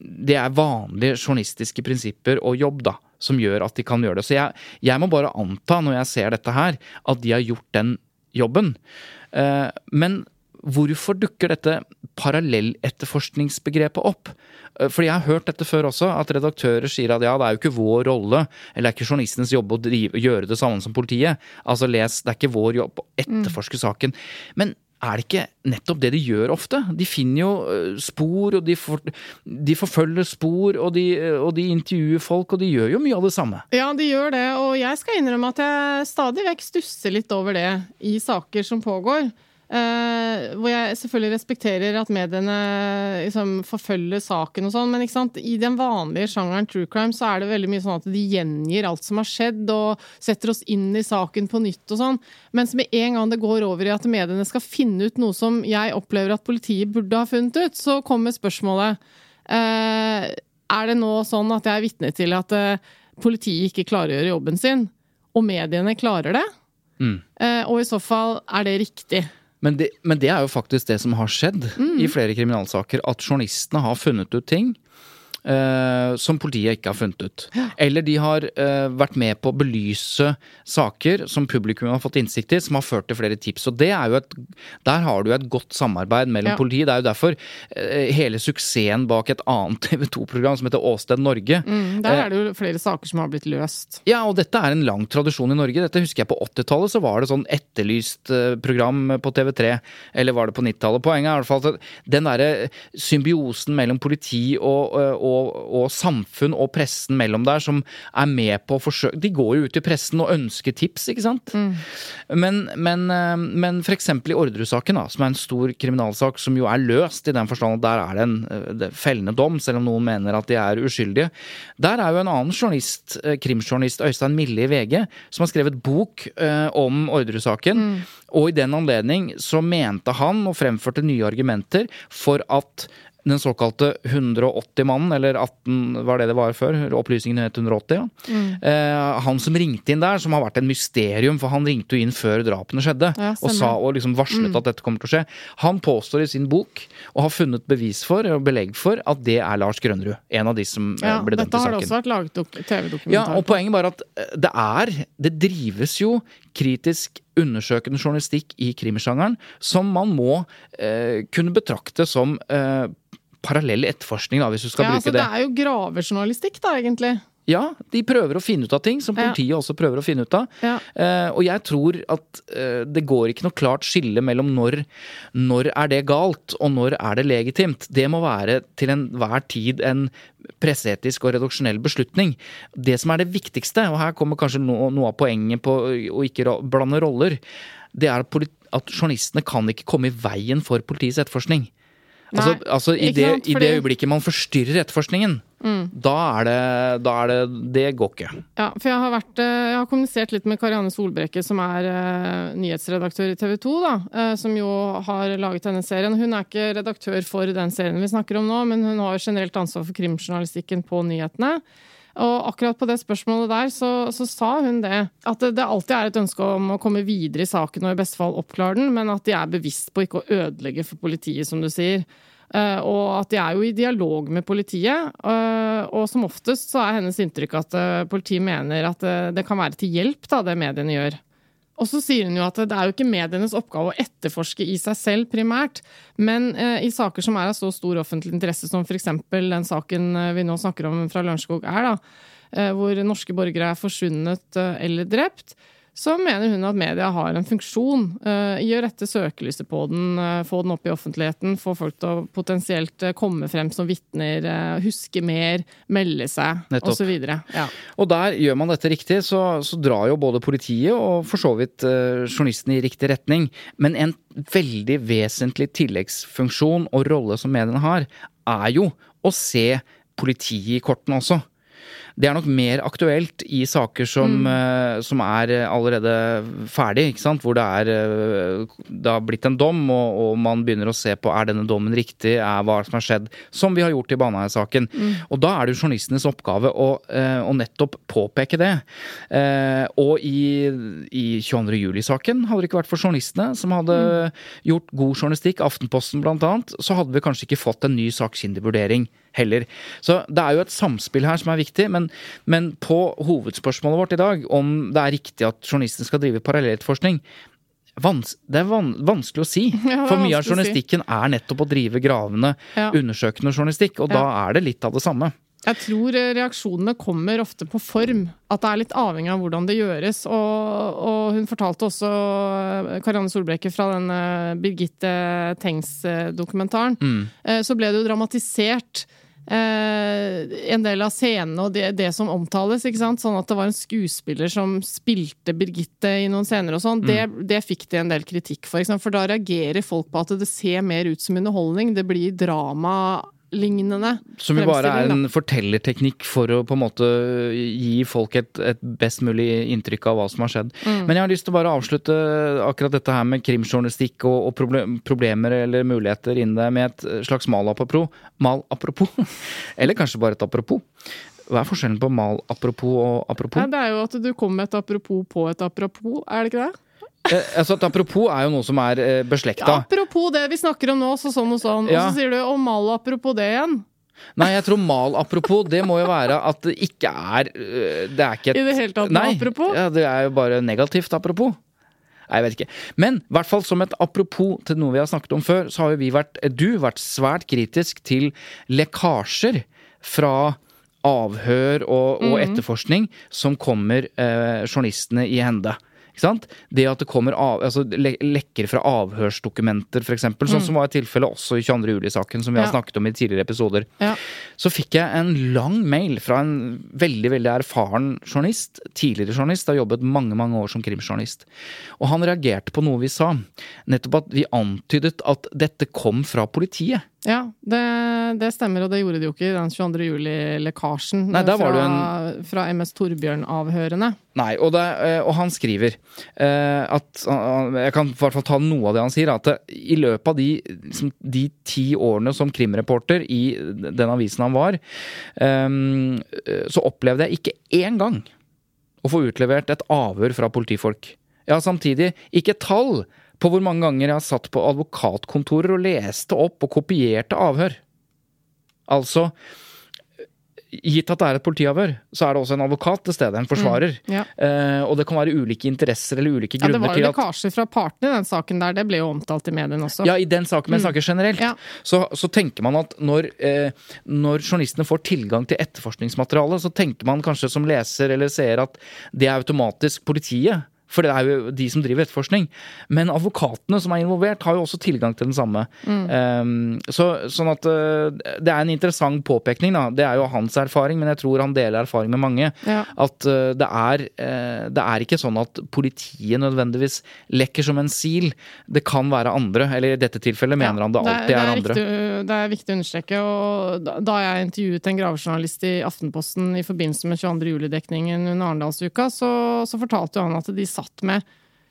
Det er vanlige journalistiske prinsipper og jobb, da, som gjør at de kan gjøre det. Så jeg, jeg må bare anta, når jeg ser dette her, at de har gjort den jobben. Eh, men hvorfor dukker dette parallelletterforskningsbegrepet opp? Eh, Fordi jeg har hørt dette før også, at redaktører sier at ja, det er jo ikke vår rolle, eller det er ikke journalistens jobb å drive, gjøre det samme som politiet. Altså les, det er ikke vår jobb å etterforske saken. Men er det ikke nettopp det de gjør ofte? De finner jo eh, spor, og de, for, de forfølger spor, og de, og de intervjuer folk, og de gjør jo mye av det samme. Ja, de gjør det, og jeg skal innrømme at jeg stadig vekk stusser litt over det i saker som pågår. Eh, hvor jeg selvfølgelig respekterer at mediene liksom, forfølger saken og sånn, men i den vanlige sjangeren true crime så er det veldig mye sånn at de gjengir alt som har skjedd, og setter oss inn i saken på nytt og sånn. Mens med en gang det går over i at mediene skal finne ut noe som jeg opplever at politiet burde ha funnet ut, så kommer spørsmålet uh, Er det nå sånn at jeg er vitne til at uh, politiet ikke klarer å gjøre jobben sin, og mediene klarer det? Eh, og i så fall, er det riktig? Men det, men det er jo faktisk det som har skjedd i flere kriminalsaker. At journalistene har funnet ut ting. Eh, som politiet ikke har funnet ut. Eller de har eh, vært med på å belyse saker som publikum har fått innsikt i, som har ført til flere tips. Og det er jo et, Der har du et godt samarbeid mellom Ja. politiet. Det er jo derfor eh, hele suksessen bak et annet TV 2-program som heter Åsted Norge. Mm, der er det jo flere saker som har blitt løst. Ja, og dette er en lang tradisjon i Norge. Dette husker jeg på 80-tallet, så var det sånn etterlyst eh, program på TV3. Eller var det på 90-tallet? Poenget er i hvert fall at den derre symbiosen mellom politi og, eh, og, og samfunn og pressen mellom der, som er med på å forsøke De går jo ut i pressen og ønsker tips, ikke sant? Men, men, eh, men eksempel i Orderud-saken, som er en stor kriminalsak som jo er løst, i den forstand at der er det en eh, det fellende dom, selv om noen mener at de er uskyldige. Der er jo en annen journalist, eh, krimjournalist, Øystein Mille i VG, som har skrevet bok om Orderud-saken. Og i den anledning så mente han, og fremførte nye argumenter, for at den såkalte 180-mannen, eller 18 var det det var før, opplysningene het 180, ja. Eh, han som ringte inn der, som har vært en mysterium, for han ringte jo inn før drapene skjedde, Ja, og sa og liksom varslet at dette kommer til å skje. Han påstår i sin bok, og har funnet bevis for, og belegg for, at det er Lars Grønnerud. En av de som eh, Ja, ble dømt dette i har det saken. også vært laget dok- TV-dokumentar Ja, og poenget bare at eh, det er Det drives jo kritisk undersøkende journalistikk i krimsjangeren som man må eh, kunne betrakte som eh, parallell etterforskning, da, hvis du skal ja, bruke altså, det. det er jo gravejournalistikk, da, egentlig. Ja, de prøver å finne ut av ting som Ja. politiet også prøver å finne ut av. Ja. Eh, og jeg tror at eh, det går ikke noe klart skille mellom når, når er det galt, og når er det legitimt. Det må være til enhver tid en presseetisk og redaksjonell beslutning. Det som er det viktigste, og her kommer kanskje noe, noe av poenget på å ikke blande roller, det er at, at journalistene kan ikke komme i veien for politiets etterforskning. Altså, altså i, det, sant, I det øyeblikket man forstyrrer etterforskningen, da, er det, da er det Det går ikke. Ja, for jeg har, vært, eh, jeg har kommunisert litt med Karianne Solbrekke, som er uh, nyhetsredaktør i TV 2, da, uh, som jo har laget denne serien. Hun er ikke redaktør for den serien vi snakker om nå, men hun har generelt ansvar for krimjournalistikken på nyhetene. Og akkurat på det spørsmålet der, så, så sa hun det. At det, alltid er et ønske om å komme videre i saken og i beste fall oppklare den, men at de er bevisst på ikke å ødelegge for politiet, som du sier. Eh, og at de er jo i dialog med politiet. eh, og som oftest så er hennes inntrykk at eh, politiet mener at det kan være til hjelp, da, det mediene gjør. Og så sier hun jo at det er jo ikke medienes oppgave å etterforske i seg selv primært, men eh, i saker som er av så stor offentlig interesse som f.eks. den saken eh, vi nå snakker om fra Lørenskog er, da, eh, hvor norske borgere er forsvunnet eller drept, så mener hun at media har en funksjon uh, i å rette søkelyset på den, uh, få den opp i offentligheten, få folk til å potensielt uh, komme frem som vitner, huske mer, melde seg osv. Ja. Og der gjør man dette riktig, så, så drar jo både politiet og for så vidt journalistene i riktig retning. Men en veldig vesentlig tilleggsfunksjon og rolle som mediene har, er jo å se politiet i kortene også. Det er nok mer aktuelt i saker som, eh, som er allerede ferdig, ikke sant? hvor det, er, eh, det har blitt en dom, og, og man begynner å se på er denne dommen riktig, er hva som har skjedd, som vi har gjort i Baneheia-saken. Og da er det jo journalistenes oppgave å, eh, å nettopp påpeke det. Eh, Og i, i 22. juli-saken, hadde det ikke vært for journalistene som hadde gjort god journalistikk, Aftenposten annet, så hadde vi kanskje ikke fått en ny sakkyndigvurdering heller. Så det er jo et samspill her som er viktig, men, men på hovedspørsmålet vårt i dag, om det er riktig at journalisten skal drive parallellforskning, Vans det er van vanskelig å si. Ja, For mye av journalistikken si. er nettopp å drive gravende, Ja. undersøkende journalistikk, og da er det litt av det samme. Jeg tror eh, reaksjonene kommer ofte på form. At det er litt avhengig av hvordan det gjøres. Og, og hun fortalte også, eh, Karianne Solbrekke, fra den eh, Birgitte Tengs-dokumentaren, mm. så ble det jo dramatisert. Eh, en del av scenene og det, det som omtales. ikke sant? Sånn at det var en skuespiller som spilte Birgitte i noen scener og sånn. Det, det fikk de en del kritikk for. For da reagerer folk på at det ser mer ut som underholdning. Det blir dramalignende Som jo bare er en da. fortellerteknikk for å på en måte gi folk et, et best mulig inntrykk av hva som har skjedd. Mm. Men jeg har lyst til å bare avslutte akkurat dette her med krimjournalistikk og, og problem, problemer eller muligheter innen det med et slags mal apropos. Mal apropos. Eller kanskje bare et apropos. Hva er forskjellen på mal apropos og apropos? Ja, det er jo at du kommer med et apropos på et apropos, er det ikke det? Eh, altså apropos er jo noe som er eh, beslekta. Apropos det vi snakker om nå, så sånn og sånn. Ja. Og så sier du 'å mal apropos det igjen'. Nei, jeg tror mal-apropos, det må jo være at det ikke er øh, Det er ikke et I det hele tatt Nei, apropos? Ja, det er jo bare negativt apropos. Nei, jeg vet ikke. Men i hvert fall som et apropos til noe vi har snakket om før, så har jo vi vært, du, vært svært kritisk til lekkasjer fra avhør og, og etterforskning som kommer eh, journalistene i hende. Det at det kommer av, altså, le lekker fra avhørsdokumenter, f.eks., sånn som var tilfellet også i 22. juli-saken, som vi har snakket om i tidligere episoder. Ja. Så fikk jeg en lang mail fra en veldig veldig erfaren journalist. Tidligere journalist, har jobbet mange mange år som krimjournalist. Og han reagerte på noe vi sa. Nettopp at vi antydet at dette kom fra politiet. Ja, det, det stemmer, og det gjorde de jo ikke i den 22. juli-lekkasjen der fra, en... fra MS Torbjørn-avhørene. Nei, og, det, eh, og han skriver eh, at Jeg kan i hvert fall ta noe av det han sier. At i løpet av de, liksom, de ti årene som krimreporter i den avisen han var, eh, så opplevde jeg ikke én gang å få utlevert et avhør fra politifolk. Ja, samtidig ikke tall på hvor mange ganger jeg har satt på advokatkontorer og leste opp og kopierte avhør. Altså Gitt at det er et politiavhør, så er det også en advokat til stede, en forsvarer. ja. Eh, og det kan være ulike interesser eller ulike grunner til at Ja, det var jo lekkasjer fra partene i den saken der, det ble jo omtalt i mediene også. ja, i den saken, men jeg snakker generelt. Ja. Så, så tenker man at når, eh, når journalistene får tilgang til etterforskningsmateriale, så tenker man kanskje som leser eller seer at det er automatisk politiet. For det er jo de som driver etterforskning. Men advokatene som er involvert, har jo også tilgang til den samme. Mm. Um, så, sånn at uh, Det er en interessant påpekning, da. Det er jo hans erfaring, men jeg tror han deler erfaring med mange. Ja. At uh, det, er, uh, det er ikke sånn at politiet nødvendigvis lekker som en sil. Det kan være andre, eller i dette tilfellet mener han det alltid er, andre. Viktig, det er viktig å understreke. og Da, da jeg intervjuet en gravejournalist i Aftenposten i forbindelse med 22. juli-dekningen under Arendalsuka, så, så fortalte jo han at de satt med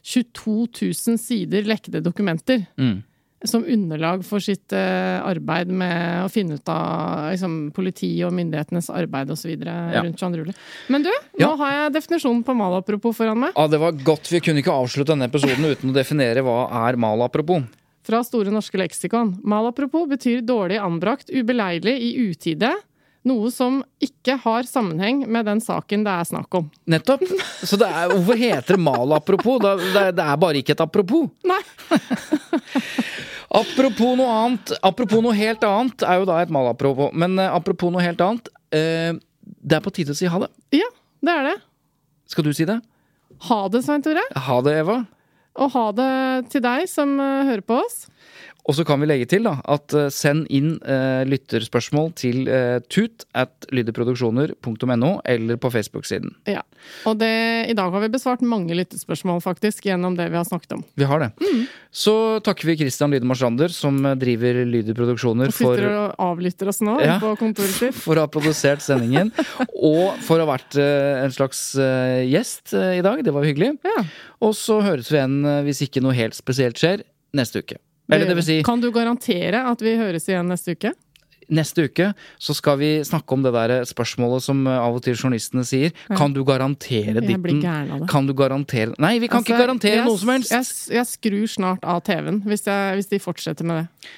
22 000 sider lekkede dokumenter. Mm. Som underlag for sitt eh, arbeid med å finne ut av liksom, politi og myndighetenes arbeid osv. Ja. rundt Jan Rulle. Men du, Ja. nå har jeg definisjonen på malapropos foran meg. Ja, Det var godt vi kunne ikke avslutte denne episoden uten å definere hva er malapropos. Fra Store norske leksikon. Malapropos betyr dårlig anbrakt, ubeleilig, i utide. Noe som ikke har sammenheng med den saken det er snakk om. Nettopp. Så det er, hvorfor heter det mal apropos? Det, er- det bare ikke et apropos. Nei! Apropos noe annet, apropos noe helt annet, er jo da et mal apropos. Men eh, apropos noe helt annet, eh, det er på tide å si ha det. Ja, det er det. Skal du si det? Ha det, Svein Tore. Ha det, Eva. Og ha det til deg som eh, hører på oss. Og så kan vi legge til da, at eh, send inn eh, lytterspørsmål til eh, tut at lydeproduksjoner.no eller på Facebook-siden. Ja. Og det, i dag har vi besvart mange lyttespørsmål, faktisk, gjennom det vi har snakket om. Vi har det. Mm. Så takker vi Christian Lydemar Strander, som eh, driver Lyddeproduksjoner Og for sitter og avlytter oss nå Ja. på kontoret sitt. for å ha produsert sendingen, og for å ha vært eh, en slags eh, gjest i dag. Det var hyggelig. Ja. Og så høres vi igjen, hvis ikke noe helt spesielt skjer, neste uke. Det vil si, Kan du garantere at vi høres igjen neste uke? neste uke så skal vi snakke om det der spørsmålet som eh, av og til journalistene sier. Kan du garantere ditten? Kan du garantere Nei, vi kan Altså, ikke garantere jeg, noe som helst! Jeg, jeg skrur snart av TV-en hvis, hvis de fortsetter med det.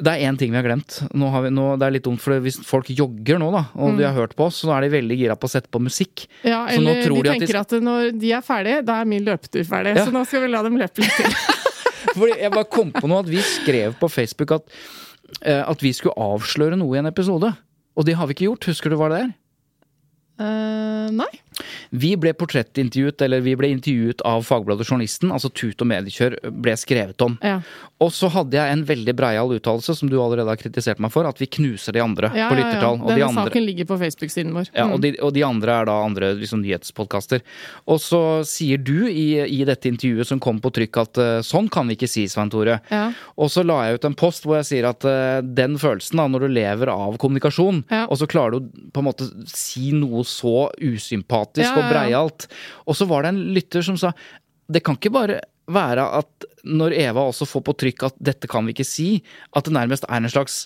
Det er én ting vi har glemt. Nå har vi, nå, det er litt dumt, for Hvis folk jogger nå, da, og Mm. de har hørt på oss, så er de veldig gira på å sette på musikk. Ja, eller tror de de at de tenker at, når de er ferdige, da er min løpetur ferdig. Ja. Så nå skal vi la dem løpe litt til. Fordi jeg bare kom på noe at vi skrev på Facebook at, eh, at vi skulle avsløre noe i en episode. Og det har vi ikke gjort. Husker du hva det er? Uh, nei. Vi ble portrettintervjuet, eller vi ble intervjuet av Fagbladet Journalisten, altså Tut og Mediekjør ble skrevet om. Ja. Og så hadde jeg en veldig breial uttalelse, som du allerede har kritisert meg for, at vi knuser de andre Ja, på ja, ja. Denne de andre, saken ligger på Facebook-siden vår. ja, Mm. og, de, og de andre er da andre liksom, nyhetspodkaster. Og så sier du i, i dette intervjuet som kom på trykk at eh, sånn kan vi ikke si, Svein Tore. Ja. Og så la jeg ut en post hvor jeg sier at uh, den følelsen da, når du lever av kommunikasjon, og så klarer du på en måte si noe så usympatisk Ja, ja, ja. og breialt. Og så var det en lytter som sa det kan ikke bare være at når Eva også får på trykk at dette kan vi ikke si, at det nærmest er en slags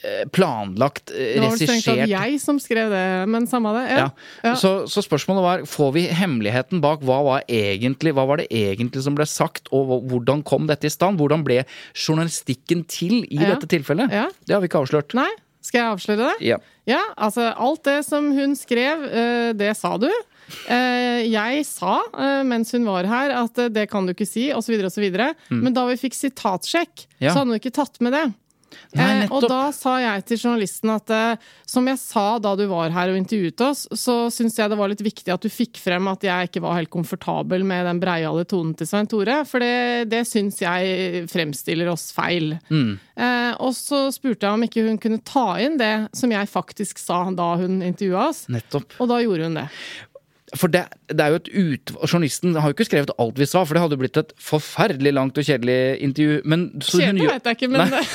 eh, planlagt, regissert Det var jeg som skrev det, men samme det. Ja. ja. Ja. Så, så spørsmålet var, får vi hemmeligheten bak hva var, egentlig, hva var det egentlig som ble sagt, og hvordan kom dette i stand? Hvordan ble journalistikken til i dette tilfellet? Det har vi ikke avslørt. Nei, Skal jeg avsløre det? Ja. Ja, altså alt det som hun skrev, eh, det sa du. Eh, Jeg sa eh, mens hun var her at det kan du ikke si, osv., osv. Men da vi fikk sitatsjekk, Mm. Ja. så hadde hun ikke tatt med det. Nei, Eh, og da sa jeg til journalisten at eh, som jeg sa da du var her og intervjuet oss, så syns jeg det var litt viktig at du fikk frem at jeg ikke var helt komfortabel med den breiale tonen til Svein Tore, for det, det syns jeg fremstiller oss feil. Mm. Eh, og så spurte jeg om ikke hun kunne ta inn det som jeg faktisk sa da hun intervjua oss, Nettopp. og da gjorde hun det. For det, det er jo et ut... Journalisten har jo ikke skrevet alt vi sa, for det hadde blitt et forferdelig langt og kjedelig intervju. Men, så hun Kjedelig vet jeg ikke, men Nei.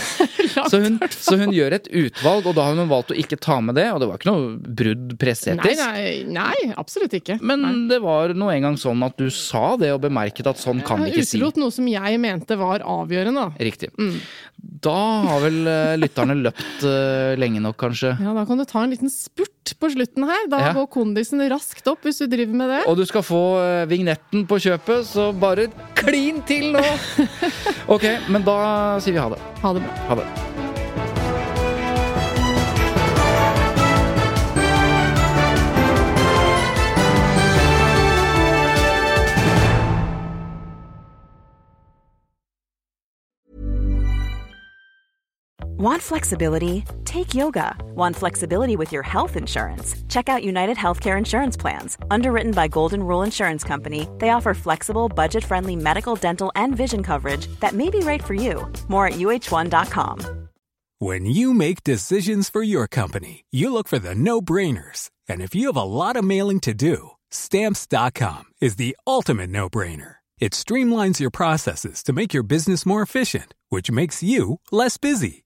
Så hun, så hun gjør et utvalg, og da har hun valgt å ikke ta med det. Og det var ikke noe brudd Nei, presseetisk. nei, nei, absolutt ikke. Men nei. det var nå engang sånn at du sa det, og bemerket at sånn kan vi Jeg ikke si. utelot noe som jeg mente var avgjørende. Riktig. Mm. Da har vel eh, lytterne løpt eh, lenge nok, kanskje. Ja, Da kan du ta en liten spurt på slutten her. Da Ja. går kondisen raskt opp hvis du driver med det. Og du skal få eh, vignetten på kjøpet, så bare klin til nå! Ok, men da sier vi ha det. Ha det bra. Ha det. Want flexibility? Take yoga. Want flexibility with your health insurance? Check out United Healthcare Insurance Plans. Underwritten by Golden Rule Insurance Company, they offer flexible, budget friendly medical, dental, and vision coverage that may be right for you. More at uh1.com. When you make decisions for your company, you look for the no brainers. And if you have a lot of mailing to do, stamps.com is the ultimate no brainer. It streamlines your processes to make your business more efficient, which makes you less busy.